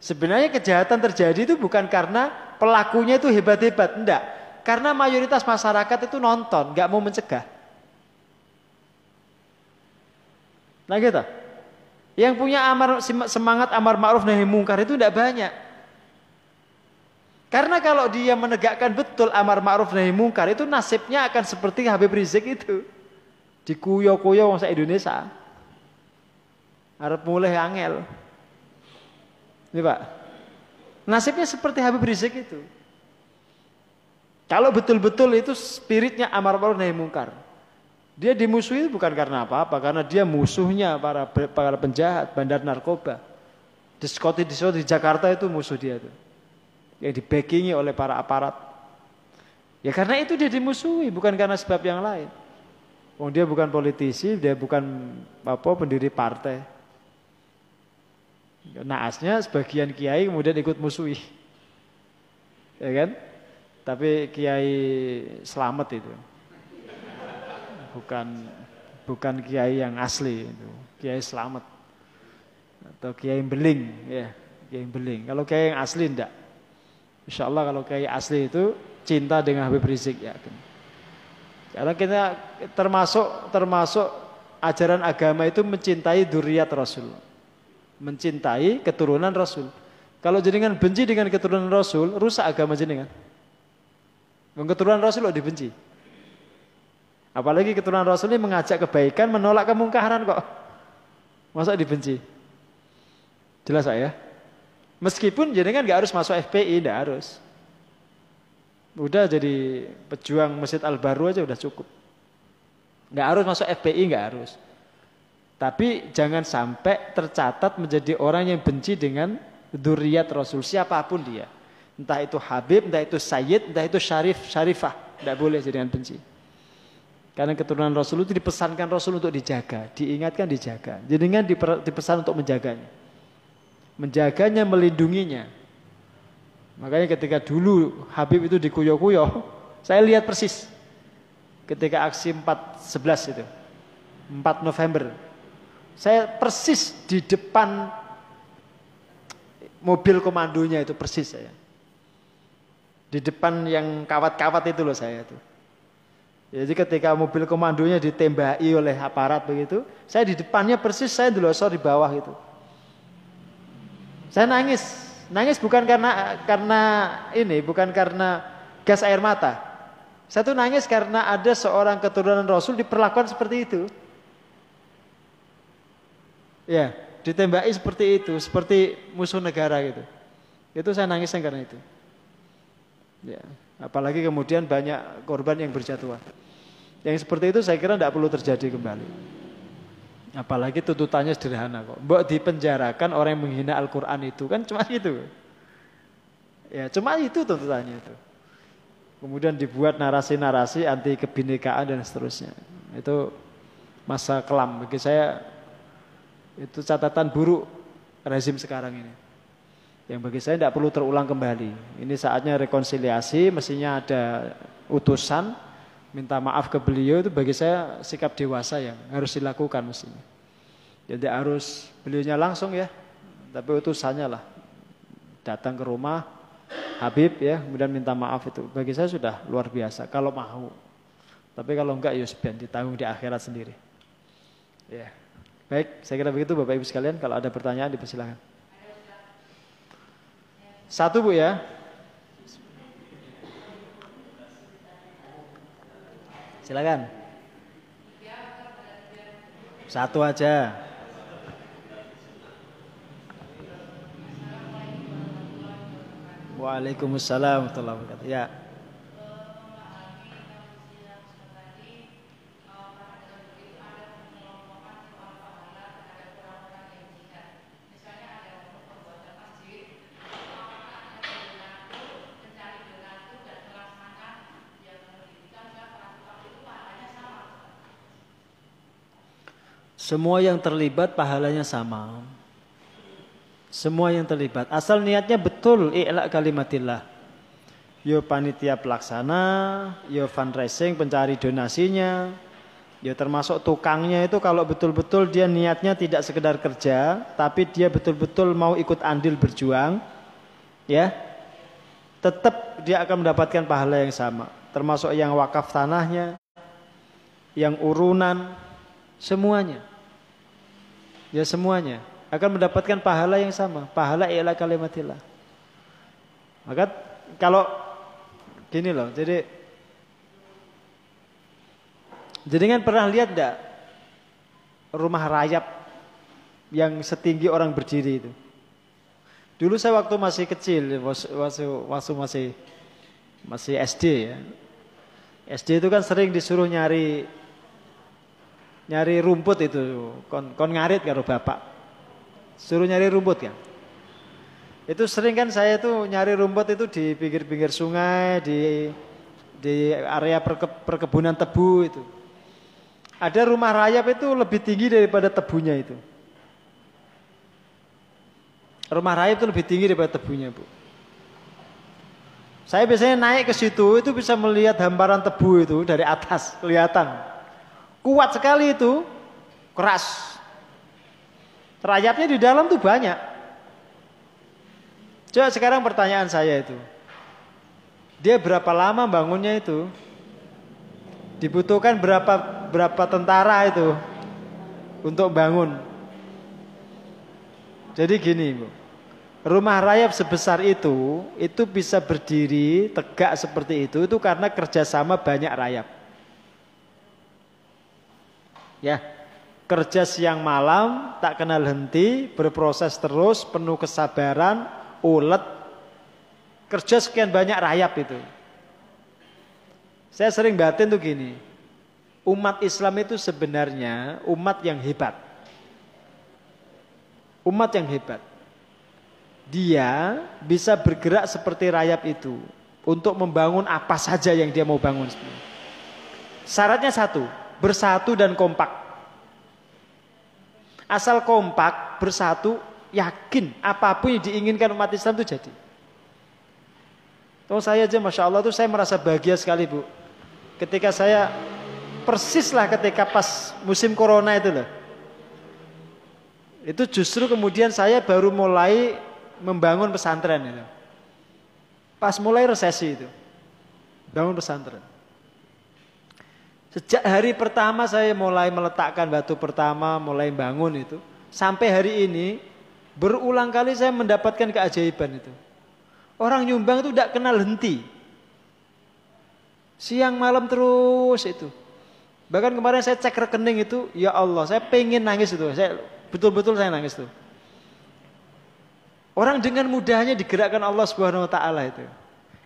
Sebenarnya kejahatan terjadi itu bukan karena pelakunya itu hebat-hebat, enggak. Karena mayoritas masyarakat itu nonton, nggak mau mencegah. Nah gitu. Yang punya amar semangat amar ma'ruf nahi mungkar itu tidak banyak. Karena kalau dia menegakkan betul amar ma'ruf nahi mungkar itu nasibnya akan seperti Habib Rizik itu. Dikuyo-kuyo wong Indonesia. Arab mulai angel. Ini Pak. Nasibnya seperti Habib Rizik itu. Kalau betul-betul itu spiritnya amar ma'ruf nahi mungkar. Dia dimusuhi bukan karena apa-apa, karena dia musuhnya para para penjahat, bandar narkoba. Diskoti-diskoti di Jakarta itu musuh dia itu. Yang dibackingi oleh para aparat. Ya karena itu dia dimusuhi, bukan karena sebab yang lain. Oh, dia bukan politisi, dia bukan apa pendiri partai. Naasnya sebagian kiai kemudian ikut musuhi. Ya kan? Tapi kiai selamat itu bukan bukan kiai yang asli itu, kiai selamat atau kiai beling ya, kiai beling. Kalau kiai yang asli enggak. Insya Allah kalau kiai asli itu cinta dengan Habib Rizik ya. Karena kita termasuk termasuk ajaran agama itu mencintai duriat Rasul. Mencintai keturunan Rasul. Kalau jenengan benci dengan keturunan Rasul, rusak agama jenengan. Keturunan Rasul lo dibenci. Apalagi keturunan Rasul ini mengajak kebaikan, menolak kemungkaran kok. Masa dibenci? Jelas saya. Meskipun jenengan nggak harus masuk FPI, nggak harus. Udah jadi pejuang Masjid Al Baru aja udah cukup. Nggak harus masuk FPI, nggak harus. Tapi jangan sampai tercatat menjadi orang yang benci dengan duriat Rasul siapa pun dia. Entah itu Habib, entah itu Sayyid, entah itu Syarif, Syarifah. Tidak boleh dengan benci. Karena keturunan Rasul itu dipesankan Rasul untuk dijaga, diingatkan dijaga. Jadi kan dipesan untuk menjaganya. Menjaganya, melindunginya. Makanya ketika dulu Habib itu dikuyo-kuyo, saya lihat persis. Ketika aksi 4.11 itu. 4 November. Saya persis di depan mobil komandonya itu persis saya. Di depan yang kawat-kawat itu loh saya itu. Jadi ketika mobil komandonya ditembaki oleh aparat begitu, saya di depannya persis saya delosor di bawah itu. Saya nangis, nangis bukan karena karena ini, bukan karena gas air mata. Saya tuh nangis karena ada seorang keturunan Rasul diperlakukan seperti itu. Ya, ditembaki seperti itu, seperti musuh negara gitu. Itu saya nangis karena itu. Ya, Apalagi kemudian banyak korban yang berjatuhan. Yang seperti itu saya kira tidak perlu terjadi kembali. Apalagi tuntutannya sederhana kok. Mbok dipenjarakan orang yang menghina Al-Quran itu kan cuma itu. Ya cuma itu tuntutannya itu. Kemudian dibuat narasi-narasi anti kebinekaan dan seterusnya. Itu masa kelam bagi saya itu catatan buruk rezim sekarang ini yang bagi saya tidak perlu terulang kembali. Ini saatnya rekonsiliasi, mestinya ada utusan minta maaf ke beliau itu bagi saya sikap dewasa yang harus dilakukan mestinya. Jadi harus beliaunya langsung ya, tapi utusannya lah datang ke rumah Habib ya, kemudian minta maaf itu. Bagi saya sudah luar biasa kalau mau. Tapi kalau enggak ya biar ditanggung di akhirat sendiri. Ya. Baik, saya kira begitu Bapak Ibu sekalian. Kalau ada pertanyaan dipersilakan. Satu Bu ya. Silakan. Satu aja. Waalaikumsalam warahmatullahi wabarakatuh. Ya. Semua yang terlibat pahalanya sama. Semua yang terlibat. Asal niatnya betul i'la kalimatillah. Yo panitia pelaksana, yo fundraising pencari donasinya, yo termasuk tukangnya itu kalau betul-betul dia niatnya tidak sekedar kerja, tapi dia betul-betul mau ikut andil berjuang, ya, tetap dia akan mendapatkan pahala yang sama. Termasuk yang wakaf tanahnya, yang urunan, semuanya. Ya semuanya akan mendapatkan pahala yang sama, pahala ialah kalimatillah. Maka kalau gini loh, jadi jadi kan pernah lihat enggak rumah rayap yang setinggi orang berdiri itu? Dulu saya waktu masih kecil, waktu, waktu masih masih SD ya. SD itu kan sering disuruh nyari nyari rumput itu. Kon, kon ngarit karo bapak. Suruh nyari rumput ya? Itu sering kan saya tuh nyari rumput itu di pinggir-pinggir sungai di di area perke, perkebunan tebu itu. Ada rumah rayap itu lebih tinggi daripada tebunya itu. Rumah rayap itu lebih tinggi daripada tebunya bu. Saya biasanya naik ke situ itu bisa melihat hamparan tebu itu dari atas kelihatan Kuat sekali itu, keras. Rayapnya di dalam tuh banyak. Coba sekarang pertanyaan saya itu. Dia berapa lama bangunnya itu? Dibutuhkan berapa berapa tentara itu untuk bangun? Jadi gini, Bu. Rumah rayap sebesar itu, itu bisa berdiri tegak seperti itu, itu karena kerjasama banyak rayap. Ya. Kerja siang malam, tak kenal henti, berproses terus, penuh kesabaran, ulet. Kerja sekian banyak rayap itu. Saya sering batin tuh gini. Umat Islam itu sebenarnya umat yang hebat. Umat yang hebat. Dia bisa bergerak seperti rayap itu untuk membangun apa saja yang dia mau bangun. Syaratnya satu, bersatu dan kompak. Asal kompak, bersatu, yakin apa pun yang diinginkan umat Islam itu jadi. Tahu saya aja Masya Allah tuh saya merasa bahagia sekali Bu. Ketika saya persis lah ketika pas musim corona itu loh. Itu justru kemudian saya baru mulai membangun pesantren itu. Pas mulai resesi itu. Bangun pesantren. Sejak hari pertama saya mulai meletakkan batu pertama, mulai bangun itu. Sampai hari ini berulang kali saya mendapatkan keajaiban itu. Orang nyumbang itu tidak kenal henti. Siang malam terus itu. Bahkan kemarin saya cek rekening itu, ya Allah, saya pengen nangis itu. Saya betul-betul saya nangis itu. Orang dengan mudahnya digerakkan Allah Subhanahu wa taala itu.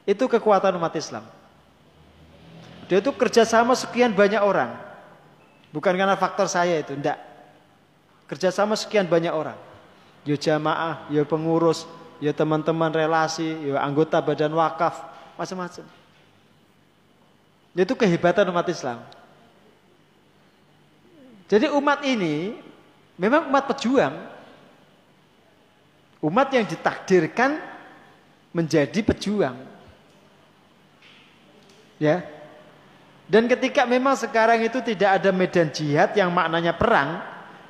Itu kekuatan umat Islam. Dia itu kerjasama sekian banyak orang. Bukan karena faktor saya itu, enggak. Kerjasama sekian banyak orang. Ya jamaah, ya pengurus, ya teman-teman relasi, ya anggota badan wakaf, macam-macam. Itu kehebatan umat Islam. Jadi umat ini memang umat pejuang. Umat yang ditakdirkan menjadi pejuang. Ya, dan ketika memang sekarang itu tidak ada medan jihad yang maknanya perang,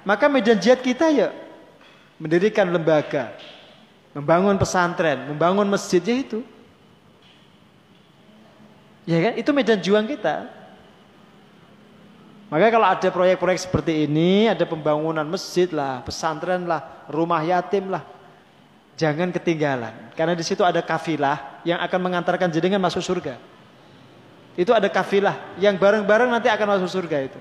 maka medan jihad kita ya mendirikan lembaga, membangun pesantren, membangun masjid ya itu. Ya kan? Itu medan juang kita. Maka kalau ada proyek-proyek seperti ini, ada pembangunan masjid lah, pesantren lah, rumah yatim lah, jangan ketinggalan. Karena di situ ada kafilah yang akan mengantarkan jenengan masuk surga. Itu ada kafilah yang bareng-bareng nanti akan masuk surga itu.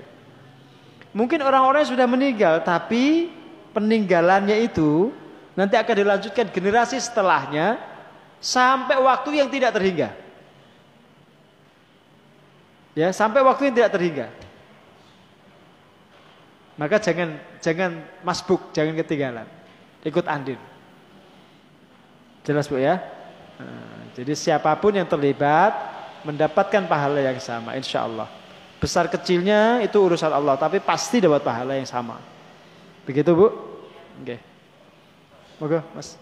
Mungkin orang-orang sudah meninggal, tapi peninggalannya itu nanti akan dilanjutkan generasi setelahnya sampai waktu yang tidak terhingga. Ya, sampai waktu yang tidak terhingga. Maka jangan jangan masbuk, jangan ketinggalan. Ikut andin. Jelas Bu ya? Nah, jadi siapa pun yang terlibat mendapatkan pahala yang sama insya Allah. Besar kecilnya itu urusan Allah, tapi pasti dapat pahala yang sama. Begitu Bu? Oke. Okay. Moga, Mas.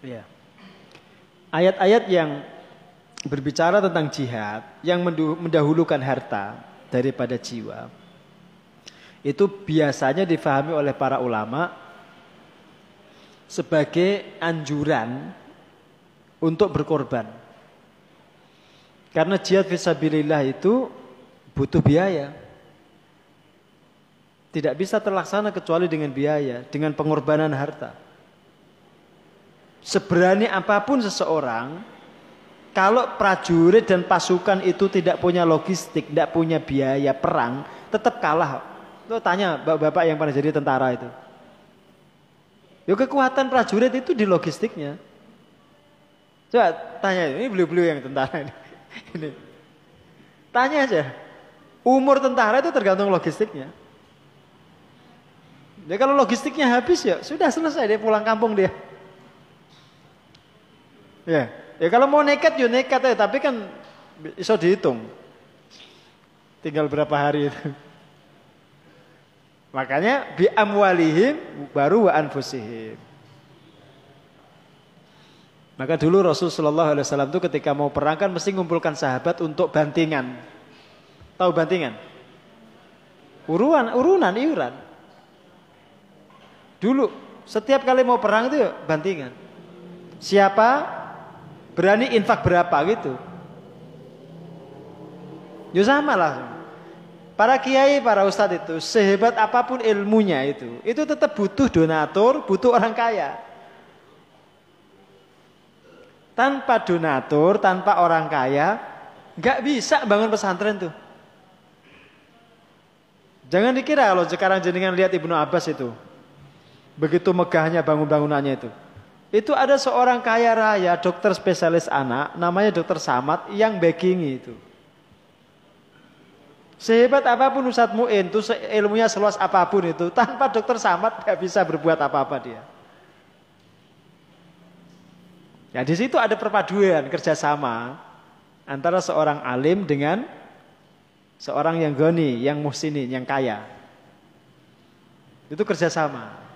Ya. Ayat-ayat yang berbicara tentang jihad yang mendahulukan harta daripada jiwa itu biasanya difahami oleh para ulama sebagai anjuran untuk berkorban. Karena jihad fisabilillah itu butuh biaya. Tidak bisa terlaksana kecuali dengan biaya, dengan pengorbanan harta. Seberani apa pun seseorang, kalau prajurit dan pasukan itu tidak punya logistik, tidak punya biaya perang, tetap kalah. Lo tanya bapak-bapak yang pernah jadi tentara itu. Yo kekuatan prajurit itu di logistiknya. Coba tanya ini beliau-beliau yang tentara ini. ini. Tanya aja. Umur tentara itu tergantung logistiknya. Ya kalau logistiknya habis ya sudah selesai dia pulang kampung dia. Ya, ya kalau mau nekat ya nekat ya, tapi kan bisa dihitung. Tinggal berapa hari itu. Makanya bi amwalihim baru wa anfusihim. Maka dulu Rasulullah SAW itu ketika mau perang kan mesti ngumpulkan sahabat untuk bantingan. Tahu bantingan? Uruan, urunan, iuran. Dulu setiap kali mau perang itu ya bantingan. Siapa Berani infak berapa gitu. Ya sama lah. Para kiai, para ustadz itu sehebat apa pun ilmunya itu, itu tetap butuh donatur, butuh orang kaya. Tanpa donatur, tanpa orang kaya, nggak bisa bangun pesantren tuh. Jangan dikira kalau sekarang jenengan lihat Ibnu Abbas itu, begitu megahnya bangun-bangunannya itu. Itu ada seorang kaya raya, dokter spesialis anak, namanya dokter Samad yang backing itu. Sehebat apa pun Ustadz Mu'in, itu ilmunya seluas apa pun itu, tanpa dokter Samad gak bisa berbuat apa-apa dia. Ya di situ ada perpaduan kerjasama antara seorang alim dengan seorang yang goni, yang muhsinin, yang kaya. Itu kerjasama.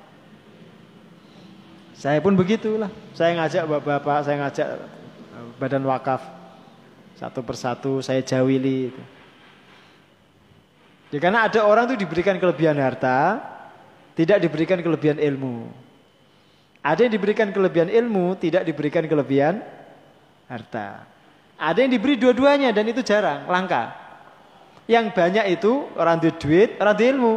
Saya pun begitulah. Saya ngajak bapak-bapak, saya ngajak eh, badan wakaf. Satu persatu saya jawili. Itu. Ya, karena ada orang itu diberikan kelebihan harta, tidak diberikan kelebihan ilmu. Ada yang diberikan kelebihan ilmu, tidak diberikan kelebihan harta. Ada yang diberi dua-duanya dan itu jarang, langka. Yang banyak itu orang duit, orang ilmu.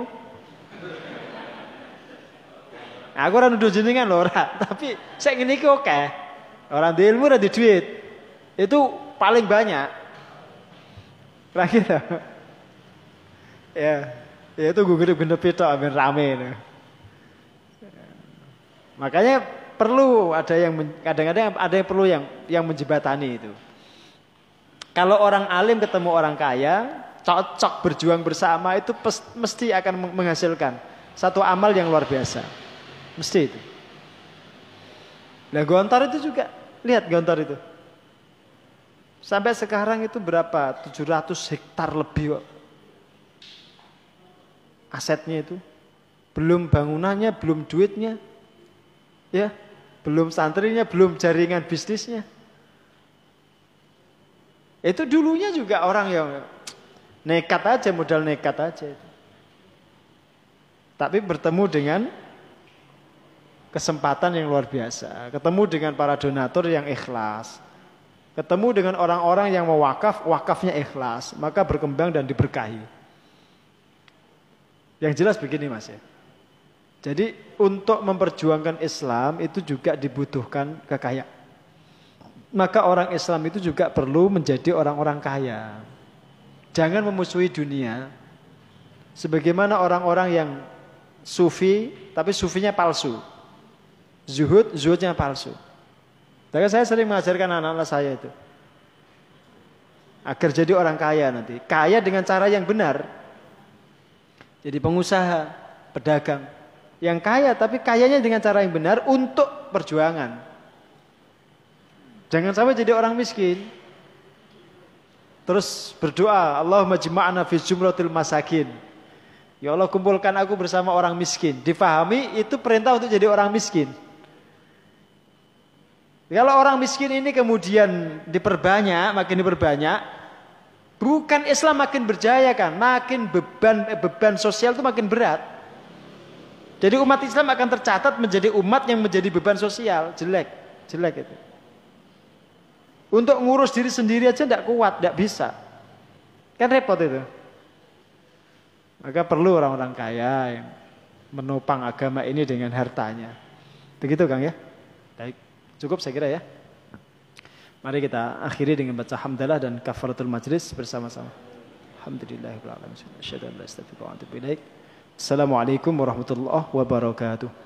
Aku orang nuduh jenengan loh, ora. Tapi saya ini kok oke. Orang di ilmu, orang di duit. Itu paling banyak. Lagi gitu. Ya, ya itu gue gede-gede pita, amin rame. Itu. Makanya perlu ada yang kadang-kadang ada yang perlu yang yang menjebatani itu. Kalau orang alim ketemu orang kaya, cocok berjuang bersama itu mesti akan menghasilkan satu amal yang luar biasa. Mesti itu. Nah Gontor itu juga, lihat Gontor itu. Sampai sekarang itu berapa? 700 hektar lebih kok. Asetnya itu. Belum bangunannya, belum duitnya. Ya, belum santrinya, belum jaringan bisnisnya. Itu dulunya juga orang yang nekat aja, modal nekat aja. Tapi bertemu dengan kesempatan yang luar biasa. Ketemu dengan para donatur yang ikhlas. Ketemu dengan orang-orang yang mewakaf, wakafnya ikhlas. Maka berkembang dan diberkahi. Yang jelas begini mas ya. Jadi untuk memperjuangkan Islam itu juga dibutuhkan kekayaan. Maka orang Islam itu juga perlu menjadi orang-orang kaya. Jangan memusuhi dunia. Sebagaimana orang-orang yang sufi, tapi sufinya palsu. Zuhud, zuhudnya palsu. Dan saya sering mengajarkan anak-anak saya itu. Agar jadi orang kaya nanti. Kaya dengan cara yang benar. Jadi pengusaha, pedagang. Yang kaya, tapi kayanya dengan cara yang benar untuk perjuangan. Jangan sampai jadi orang miskin. Terus berdoa, Allahumma jima'na fi jumlatil masakin. Ya Allah kumpulkan aku bersama orang miskin. Difahami itu perintah untuk jadi orang miskin. Kalau orang miskin ini kemudian diperbanyak, makin diperbanyak, bukan Islam makin berjaya kan, makin beban eh, beban sosial itu makin berat. Jadi umat Islam akan tercatat menjadi umat yang menjadi beban sosial, jelek, jelek itu. Untuk ngurus diri sendiri aja tidak kuat, tidak bisa. Kan repot itu. Maka perlu orang-orang kaya yang menopang agama ini dengan hartanya. Begitu Kang ya? Baik. Cukup saya kira ya. Mari kita akhiri dengan baca hamdalah dan kafaratul majlis bersama-sama. Alhamdulillahirabbil alamin. Assalamualaikum warahmatullahi wabarakatuh.